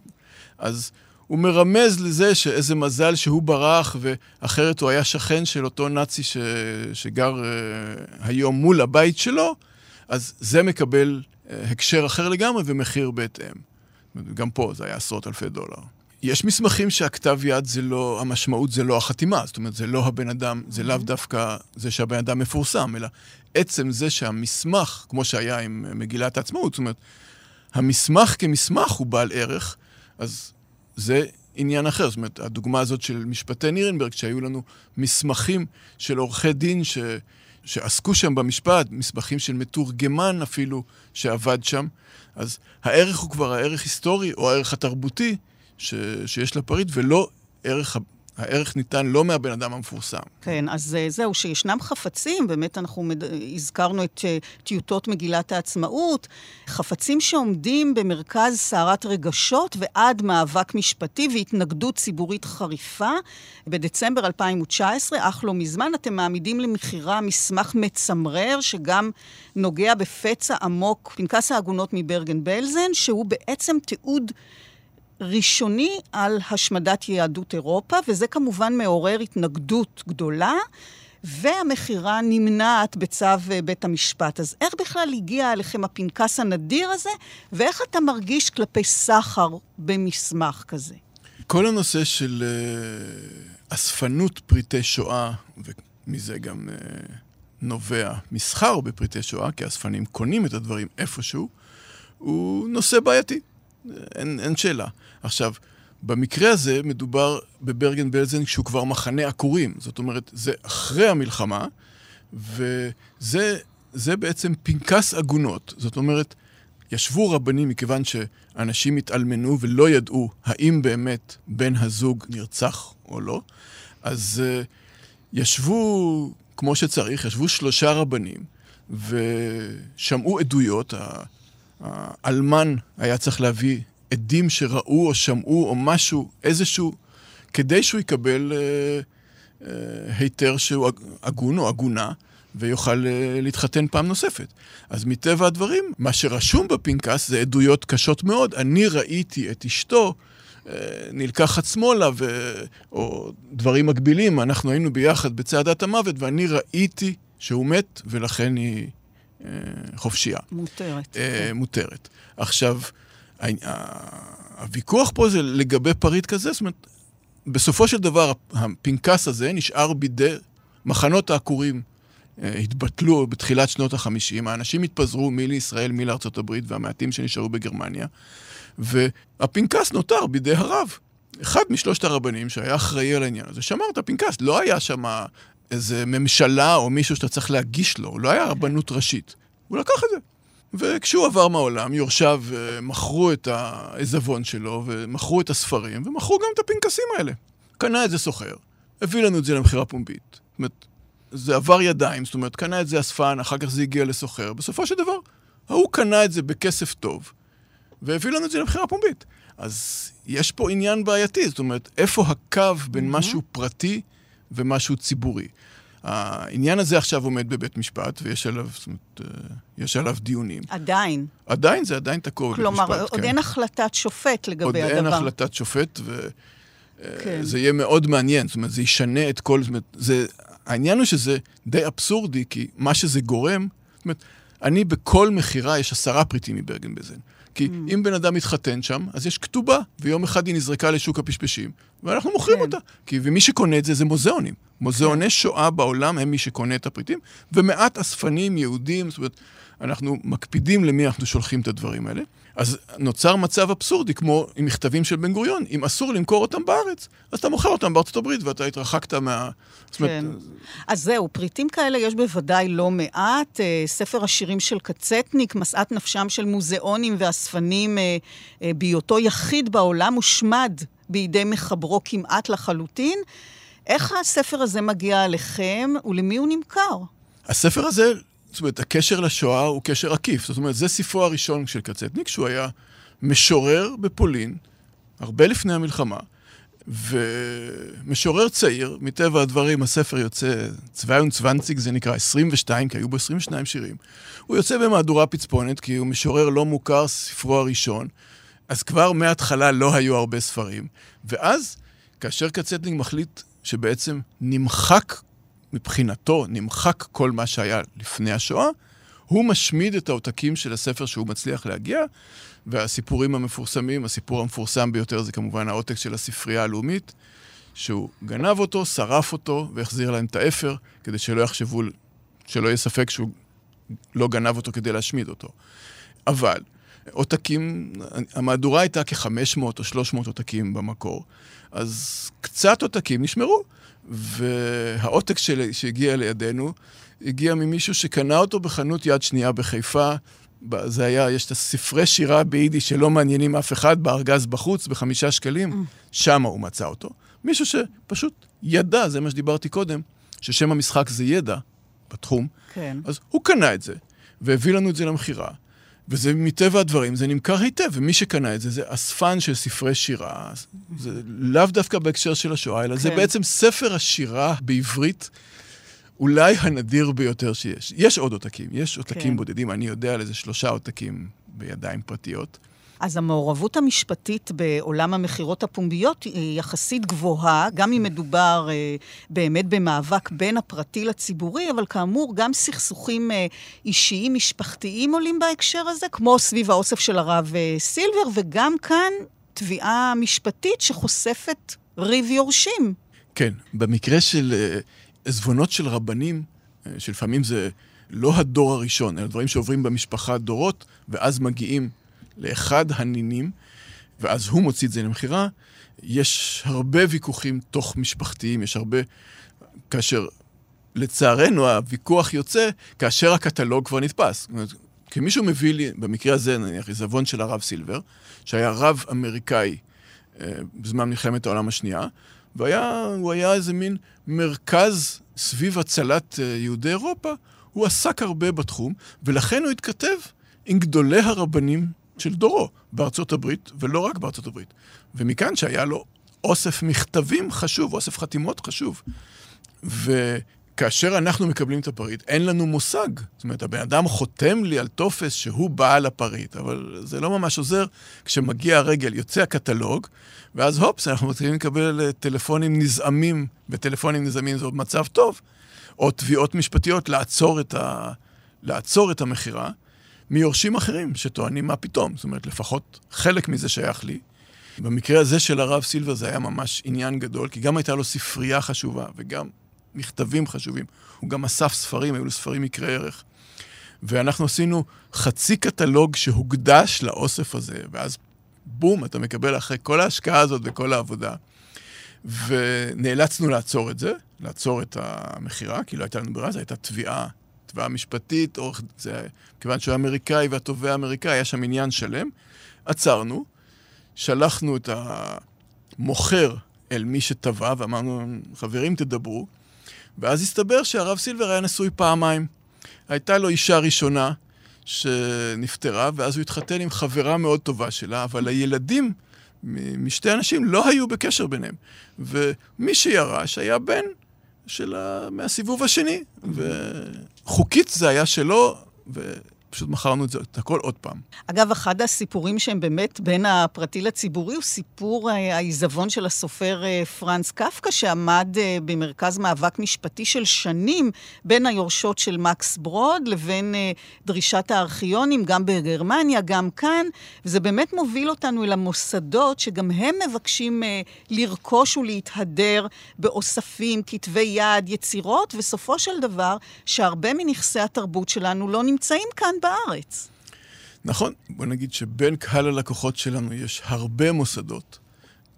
אז הוא מרמז לזה שאיזה מזל שהוא ברח, ואחרת הוא היה שכן של אותו נאצי ש... שגר uh, היום מול הבית שלו, אז זה מקבל uh, הקשר אחר לגמרי ומחיר בהתאם. גם פה זה היה עשרות אלפי דולר. יש מסמכים שהכתב יד זה לא, המשמעות זה לא החתימה, זאת אומרת, זה לא הבן אדם, זה לאו דווקא זה שהבן אדם מפורסם, אלא עצם זה שהמסמך, כמו שהיה עם מגילת העצמאות, זאת אומרת, המסמך כמסמך הוא בעל ערך, אז זה עניין אחר. זאת אומרת, הדוגמה הזאת של משפטי נירנברג, שהיו לנו מסמכים של עורכי דין ש... שעסקו שם במשפט, מסמכים של מתורגמן אפילו, שעבד שם, אז הערך הוא כבר הערך היסטורי או הערך התרבותי ש... שיש לפריט, ולא ערך הערך ניתן לא מהבן אדם המפורסם. כן, אז אה, זהו, שישנם חפצים, באמת אנחנו מד... הזכרנו את אה, טיוטות מגילת העצמאות, חפצים שעומדים במרכז סערת רגשות ועד מאבק משפטי והתנגדות ציבורית חריפה. בדצמבר 2019, אך לא מזמן, אתם מעמידים למכירה מסמך מצמרר, שגם נוגע בפצע עמוק, פנקס העגונות מברגן בלזן, שהוא בעצם תיעוד... ראשוני על השמדת יהדות אירופה, וזה כמובן מעורר התנגדות גדולה. והמכירה נמנעת בצו אה, בית המשפט. אז איך בכלל הגיע אליכם הפנקס הנדיר הזה, ואיך אתה מרגיש כלפי סחר במסמך כזה? כל הנושא של uh, אספנות פריטי שואה, ומזה גם uh, נובע מסחר בפריטי שואה, כי אספנים קונים את הדברים איפשהו, הוא נושא בעייתי. אין, אין שאלה. עכשיו, במקרה הזה מדובר בברגן בלזן שהוא כבר מחנה עקורים. זאת אומרת, זה אחרי המלחמה, וזה בעצם פנקס עגונות. זאת אומרת, ישבו רבנים מכיוון שאנשים התאלמנו ולא ידעו האם באמת בן הזוג נרצח או לא, אז uh, ישבו כמו שצריך, ישבו שלושה רבנים ושמעו עדויות. האלמן היה צריך להביא עדים שראו או שמעו או משהו, איזשהו, כדי שהוא יקבל אה, אה, היתר שהוא הגון או הגונה, ויוכל אה, להתחתן פעם נוספת. אז מטבע הדברים, מה שרשום בפנקס זה עדויות קשות מאוד. אני ראיתי את אשתו אה, נלקחת שמאלה, ו... או דברים מקבילים, אנחנו היינו ביחד בצעדת המוות, ואני ראיתי שהוא מת, ולכן היא חופשייה. מותרת. אה, כן. מותרת. עכשיו, הוויכוח פה זה לגבי פריט כזה, זאת אומרת, בסופו של דבר הפנקס הזה נשאר בידי מחנות העקורים אה, התבטלו בתחילת שנות ה-50, האנשים התפזרו מי לישראל, מי לארצות הברית, והמעטים שנשארו בגרמניה, והפנקס נותר בידי הרב. אחד משלושת הרבנים שהיה אחראי על העניין הזה, שמר את הפנקס. לא היה שם איזה ממשלה או מישהו שאתה צריך להגיש לו, לא היה רבנות ראשית. הוא לקח את זה. וכשהוא עבר מהעולם, יורשיו אה, מכרו את העיזבון שלו, ומכרו את הספרים, ומכרו גם את הפנקסים האלה. קנה את זה סוחר, הביא לנו את זה למכירה פומבית. זאת אומרת, זה עבר ידיים, זאת אומרת, קנה את זה אספן, אחר כך זה הגיע לסוחר. בסופו של דבר, ההוא קנה את זה בכסף טוב, והביא לנו את זה למכירה פומבית. אז יש פה עניין בעייתי, זאת אומרת, איפה הקו בין mm-hmm. משהו פרטי ומשהו ציבורי? העניין הזה עכשיו עומד בבית משפט, ויש עליו, זאת אומרת, אה, יש עליו דיונים. עדיין. עדיין, זה עדיין תקוע בבית משפט, כלומר, עוד כן. אין החלטת שופט לגבי עוד הדבר. עוד אין החלטת שופט, וזה כן. יהיה מאוד מעניין, זאת אומרת, זה ישנה את כל... זאת אומרת, זה, העניין הוא שזה די אבסורדי, כי מה שזה גורם, זאת אומרת, אני בכל מכירה, יש עשרה פריטים מברגן בזן. כי mm. אם בן אדם מתחתן שם, אז יש כתובה, ויום אחד היא נזרקה לשוק הפשפשים, ואנחנו מוכרים כן. אותה. כי, ומי שקונה את זה, זה מוזיאונים. מוזיאוני כן. שואה בעולם הם מי שקונה את הפריטים, ומעט אספנים יהודים, זאת אומרת, אנחנו מקפידים למי אנחנו שולחים את הדברים האלה. אז נוצר מצב אבסורדי, כמו עם מכתבים של בן גוריון, אם אסור למכור אותם בארץ, אז אתה מוכר אותם בארצות הברית ואתה התרחקת מה... כן. אומרת... אז זהו, פריטים כאלה יש בוודאי לא מעט. אה, ספר השירים של קצטניק, משאת נפשם של מוזיאונים ואספנים, אה, אה, בהיותו יחיד בעולם, הושמד בידי מחברו כמעט לחלוטין. איך הספר הזה מגיע אליכם ולמי הוא נמכר? הספר הזה זאת אומרת, הקשר לשואה הוא קשר עקיף. זאת אומרת, זה ספרו הראשון של קצטניק, שהוא היה משורר בפולין, הרבה לפני המלחמה, ומשורר צעיר, מטבע הדברים, הספר יוצא, צוויון צוונציג זה נקרא, 22, כי היו בו 22 שירים. הוא יוצא במהדורה פצפונת, כי הוא משורר לא מוכר, ספרו הראשון, אז כבר מההתחלה לא היו הרבה ספרים. ואז, כאשר קצטניק מחליט שבעצם נמחק מבחינתו נמחק כל מה שהיה לפני השואה, הוא משמיד את העותקים של הספר שהוא מצליח להגיע, והסיפורים המפורסמים, הסיפור המפורסם ביותר זה כמובן העותק של הספרייה הלאומית, שהוא גנב אותו, שרף אותו והחזיר להם את האפר, כדי שלא יחשבו, שלא יהיה ספק שהוא לא גנב אותו כדי להשמיד אותו. אבל עותקים, המהדורה הייתה כ-500 או 300 עותקים במקור, אז קצת עותקים נשמרו. והעותק של, שהגיע לידינו, הגיע ממישהו שקנה אותו בחנות יד שנייה בחיפה. זה היה, יש את הספרי שירה ביידיש שלא מעניינים אף אחד, בארגז בחוץ, בחמישה שקלים, mm. שם הוא מצא אותו. מישהו שפשוט ידע, זה מה שדיברתי קודם, ששם המשחק זה ידע בתחום. כן. אז הוא קנה את זה, והביא לנו את זה למכירה. וזה מטבע הדברים, זה נמכר היטב, ומי שקנה את זה, זה אספן של ספרי שירה. זה לאו דווקא בהקשר של השואה, אלא כן. זה בעצם ספר השירה בעברית. אולי הנדיר ביותר שיש. יש עוד עותקים, יש עותקים כן. בודדים, אני יודע על איזה שלושה עותקים בידיים פרטיות. אז המעורבות המשפטית בעולם המכירות הפומביות היא יחסית גבוהה, גם אם מדובר אה, באמת במאבק בין הפרטי לציבורי, אבל כאמור, גם סכסוכים אה, אישיים, משפחתיים עולים בהקשר הזה, כמו סביב האוסף של הרב אה, סילבר, וגם כאן תביעה משפטית שחושפת ריב יורשים. כן, במקרה של עזבונות של רבנים, שלפעמים זה לא הדור הראשון, אלא דברים שעוברים במשפחה דורות, ואז מגיעים לאחד הנינים, ואז הוא מוציא את זה למכירה. יש הרבה ויכוחים תוך משפחתיים, יש הרבה... כאשר לצערנו הוויכוח יוצא כאשר הקטלוג כבר נתפס. זאת אומרת, כי מישהו מביא לי, במקרה הזה נניח עיזבון של הרב סילבר, שהיה רב אמריקאי אה, בזמן מלחמת העולם השנייה, והוא היה איזה מין מרכז סביב הצלת אה, יהודי אירופה, הוא עסק הרבה בתחום, ולכן הוא התכתב עם גדולי הרבנים של דורו בארצות הברית, ולא רק בארצות הברית. ומכאן שהיה לו אוסף מכתבים חשוב, אוסף חתימות חשוב. וכאשר אנחנו מקבלים את הפריט, אין לנו מושג. זאת אומרת, הבן אדם חותם לי על טופס שהוא בעל הפריט, אבל זה לא ממש עוזר. כשמגיע הרגל, יוצא הקטלוג, ואז הופס, אנחנו מתחילים לקבל אה, טלפונים נזעמים, וטלפונים נזעמים זה עוד מצב טוב, או תביעות משפטיות לעצור את, ה... לעצור את המכירה. מיורשים אחרים שטוענים מה פתאום. זאת אומרת, לפחות חלק מזה שייך לי. במקרה הזה של הרב סילבר זה היה ממש עניין גדול, כי גם הייתה לו ספרייה חשובה, וגם מכתבים חשובים. הוא גם אסף ספרים, היו לו ספרים יקרי ערך. ואנחנו עשינו חצי קטלוג שהוקדש לאוסף הזה, ואז בום, אתה מקבל אחרי כל ההשקעה הזאת וכל העבודה. ונאלצנו לעצור את זה, לעצור את המכירה, כי לא הייתה לנו ברירה, זו הייתה תביעה, תביעה משפטית, או זה, כיוון שהוא אמריקאי והתובע האמריקאי, היה שם עניין שלם. עצרנו, שלחנו את המוכר אל מי שתבע, ואמרנו, חברים, תדברו. ואז הסתבר שהרב סילבר היה נשוי פעמיים. הייתה לו אישה ראשונה שנפטרה, ואז הוא התחתן עם חברה מאוד טובה שלה, אבל הילדים משתי אנשים לא היו בקשר ביניהם. ומי שירש היה בן של מהסיבוב השני, וחוקית זה היה שלו, ו... פשוט מכרנו את זה, את הכל עוד פעם. אגב, אחד הסיפורים שהם באמת בין הפרטי לציבורי הוא סיפור אה, העיזבון של הסופר אה, פרנס קפקא, שעמד אה, במרכז מאבק משפטי של שנים בין היורשות של מקס ברוד לבין דרישת הארכיונים, גם בגרמניה, גם כאן, וזה באמת מוביל אותנו אל המוסדות שגם הם מבקשים לרכוש ולהתהדר באוספים, כתבי יד, יצירות, וסופו של דבר, שהרבה מנכסי התרבות שלנו לא נמצאים כאן בארץ. נכון, בוא נגיד שבין קהל הלקוחות שלנו יש הרבה מוסדות,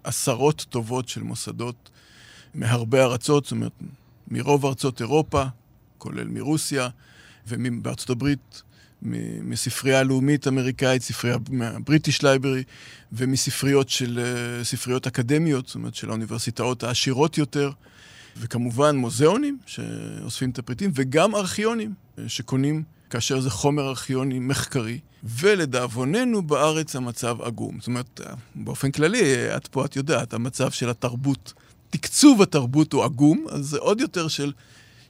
עשרות טובות של מוסדות מהרבה ארצות, זאת אומרת, מרוב ארצות אירופה, כולל מרוסיה, ובארצות הברית, מספרייה הלאומית אמריקאית, ספרייה מה British Library, ומספריות של אה, ספריות אקדמיות, זאת אומרת של האוניברסיטאות העשירות יותר, וכמובן מוזיאונים שאוספים את הפריטים, וגם ארכיונים אה, שקונים כאשר זה חומר ארכיוני מחקרי, ולדאבוננו בארץ המצב עגום. זאת אומרת, באופן כללי, את פה, את יודעת, המצב של התרבות, תקצוב התרבות הוא עגום, אז זה עוד יותר של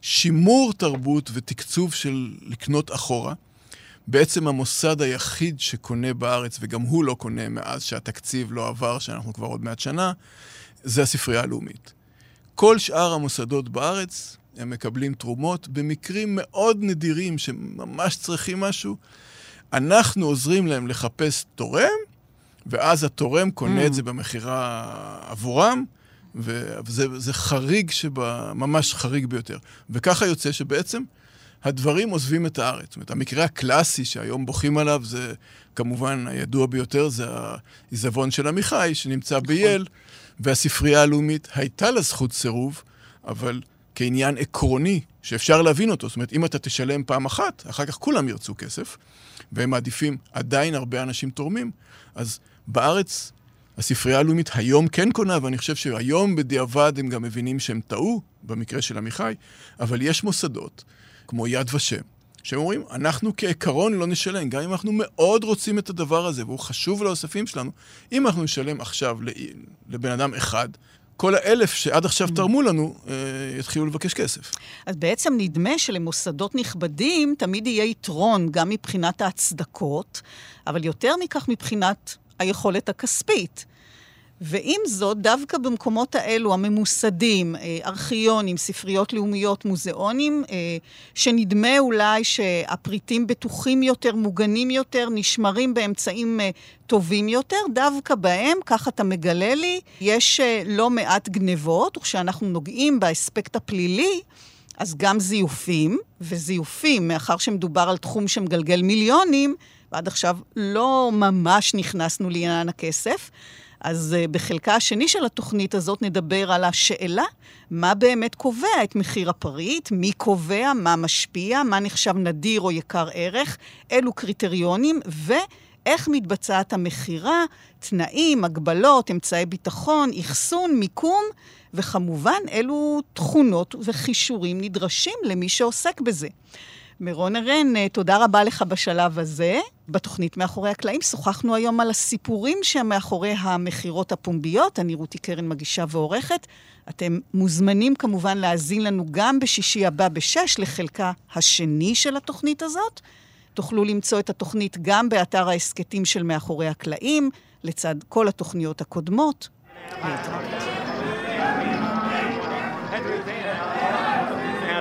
שימור תרבות ותקצוב של לקנות אחורה. בעצם המוסד היחיד שקונה בארץ, וגם הוא לא קונה מאז שהתקציב לא עבר, שאנחנו כבר עוד מעט שנה, זה הספרייה הלאומית. כל שאר המוסדות בארץ הם מקבלים תרומות במקרים מאוד נדירים שממש צריכים משהו. אנחנו עוזרים להם לחפש תורם, ואז התורם קונה mm. את זה במכירה עבורם, וזה חריג שבה, ממש חריג ביותר. וככה יוצא שבעצם הדברים עוזבים את הארץ. זאת אומרת, המקרה הקלאסי שהיום בוכים עליו זה כמובן הידוע ביותר, זה העיזבון של עמיחי, שנמצא נכון. בייל, והספרייה הלאומית הייתה לה זכות סירוב, אבל כעניין עקרוני שאפשר להבין אותו. זאת אומרת, אם אתה תשלם פעם אחת, אחר כך כולם ירצו כסף, והם מעדיפים, עדיין הרבה אנשים תורמים, אז בארץ הספרייה הלאומית היום כן קונה, ואני חושב שהיום בדיעבד הם גם מבינים שהם טעו, במקרה של עמיחי, אבל יש מוסדות, כמו יד ושם, שהם אומרים, אנחנו כעיקרון לא נשלם, גם אם אנחנו מאוד רוצים את הדבר הזה, והוא חשוב לאוספים שלנו, אם אנחנו נשלם עכשיו לבן אדם אחד, כל האלף שעד עכשיו תרמו לנו, אה, יתחילו לבקש כסף. אז בעצם נדמה שלמוסדות נכבדים תמיד יהיה יתרון, גם מבחינת ההצדקות, אבל יותר מכך מבחינת היכולת הכספית. ועם זאת, דווקא במקומות האלו, הממוסדים, אה, ארכיונים, ספריות לאומיות, מוזיאונים, אה, שנדמה אולי שהפריטים בטוחים יותר, מוגנים יותר, נשמרים באמצעים אה, טובים יותר, דווקא בהם, כך אתה מגלה לי, יש לא מעט גנבות, וכשאנחנו נוגעים באספקט הפלילי, אז גם זיופים, וזיופים, מאחר שמדובר על תחום שמגלגל מיליונים, ועד עכשיו לא ממש נכנסנו לעניין הכסף. אז uh, בחלקה השני של התוכנית הזאת נדבר על השאלה מה באמת קובע את מחיר הפריט, מי קובע, מה משפיע, מה נחשב נדיר או יקר ערך, אילו קריטריונים, ואיך מתבצעת המכירה, תנאים, הגבלות, אמצעי ביטחון, אחסון, מיקום, וכמובן אילו תכונות וכישורים נדרשים למי שעוסק בזה. מירון ארן, אה, תודה רבה לך בשלב הזה. בתוכנית מאחורי הקלעים שוחחנו היום על הסיפורים שמאחורי המכירות הפומביות. אני רותי קרן מגישה ועורכת. אתם מוזמנים כמובן להאזין לנו גם בשישי הבא בשש לחלקה השני של התוכנית הזאת. תוכלו למצוא את התוכנית גם באתר ההסכתים של מאחורי הקלעים, לצד כל התוכניות הקודמות. להתראות.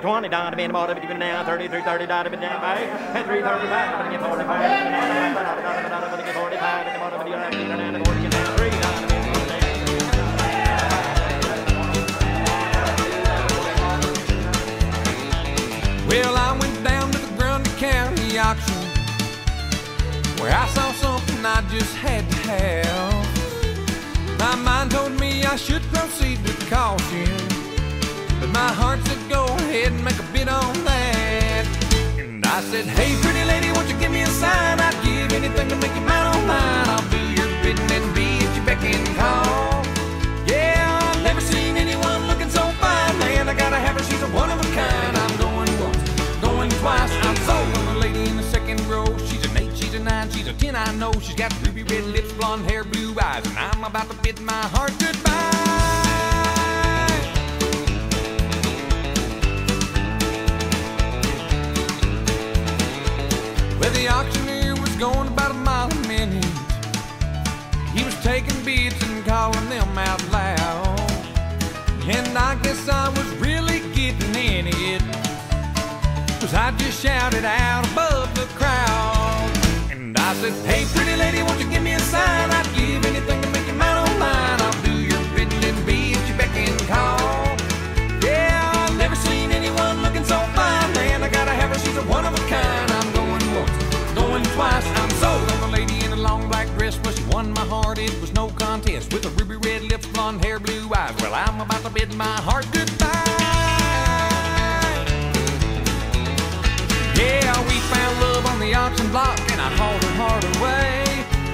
20, down to be in the bottom, now, 33, 30, down to be down by, 3, 35, down to get 45, down to get 45, at the bottom of the 40, down 3, down to be Well, I went down to the Grundy County auction where I saw something I just had to have. My mind told me I should proceed with caution, but my heart said go ahead and make a bid on that. And I said, Hey, pretty lady, won't you give me a sign? I'd give anything to make you mine on mine. I'll do your bidding and be at your beck and call. Yeah, I've never seen anyone looking so fine, man. I gotta have her, she's a one of a kind. I'm going once, going twice. I'm sold on the lady in the second row. She's an eight, she's a nine, she's a ten. I know she's got ruby red lips, blonde hair, blue eyes, and I'm about to bid my heart goodbye. The auctioneer was going about a mile a minute. He was taking bids and calling them out loud. And I guess I was really getting in it. Cause I just shouted out above the crowd. And I said, Hey, pretty lady, won't you give me a sign? Heart. It was no contest with a ruby red lips, blonde hair, blue eyes. Well, I'm about to bid my heart goodbye. Yeah, we found love on the auction block, and I hauled her heart away.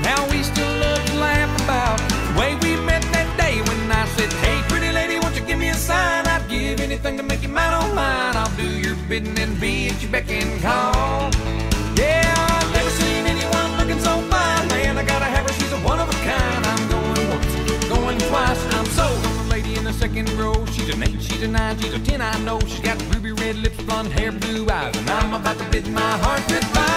Now we still love to laugh about the way we met that day when I said, Hey, pretty lady, won't you give me a sign? I'd give anything to make you mine on mine. I'll do your bidding and be at your beck and call. Yeah, nine, she's a ten. I know she's got ruby red lips, blonde hair, blue eyes, and I'm about to bid my heart goodbye.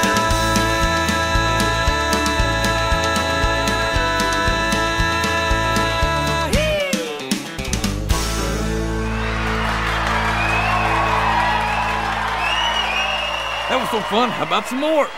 That was so fun. How about some more?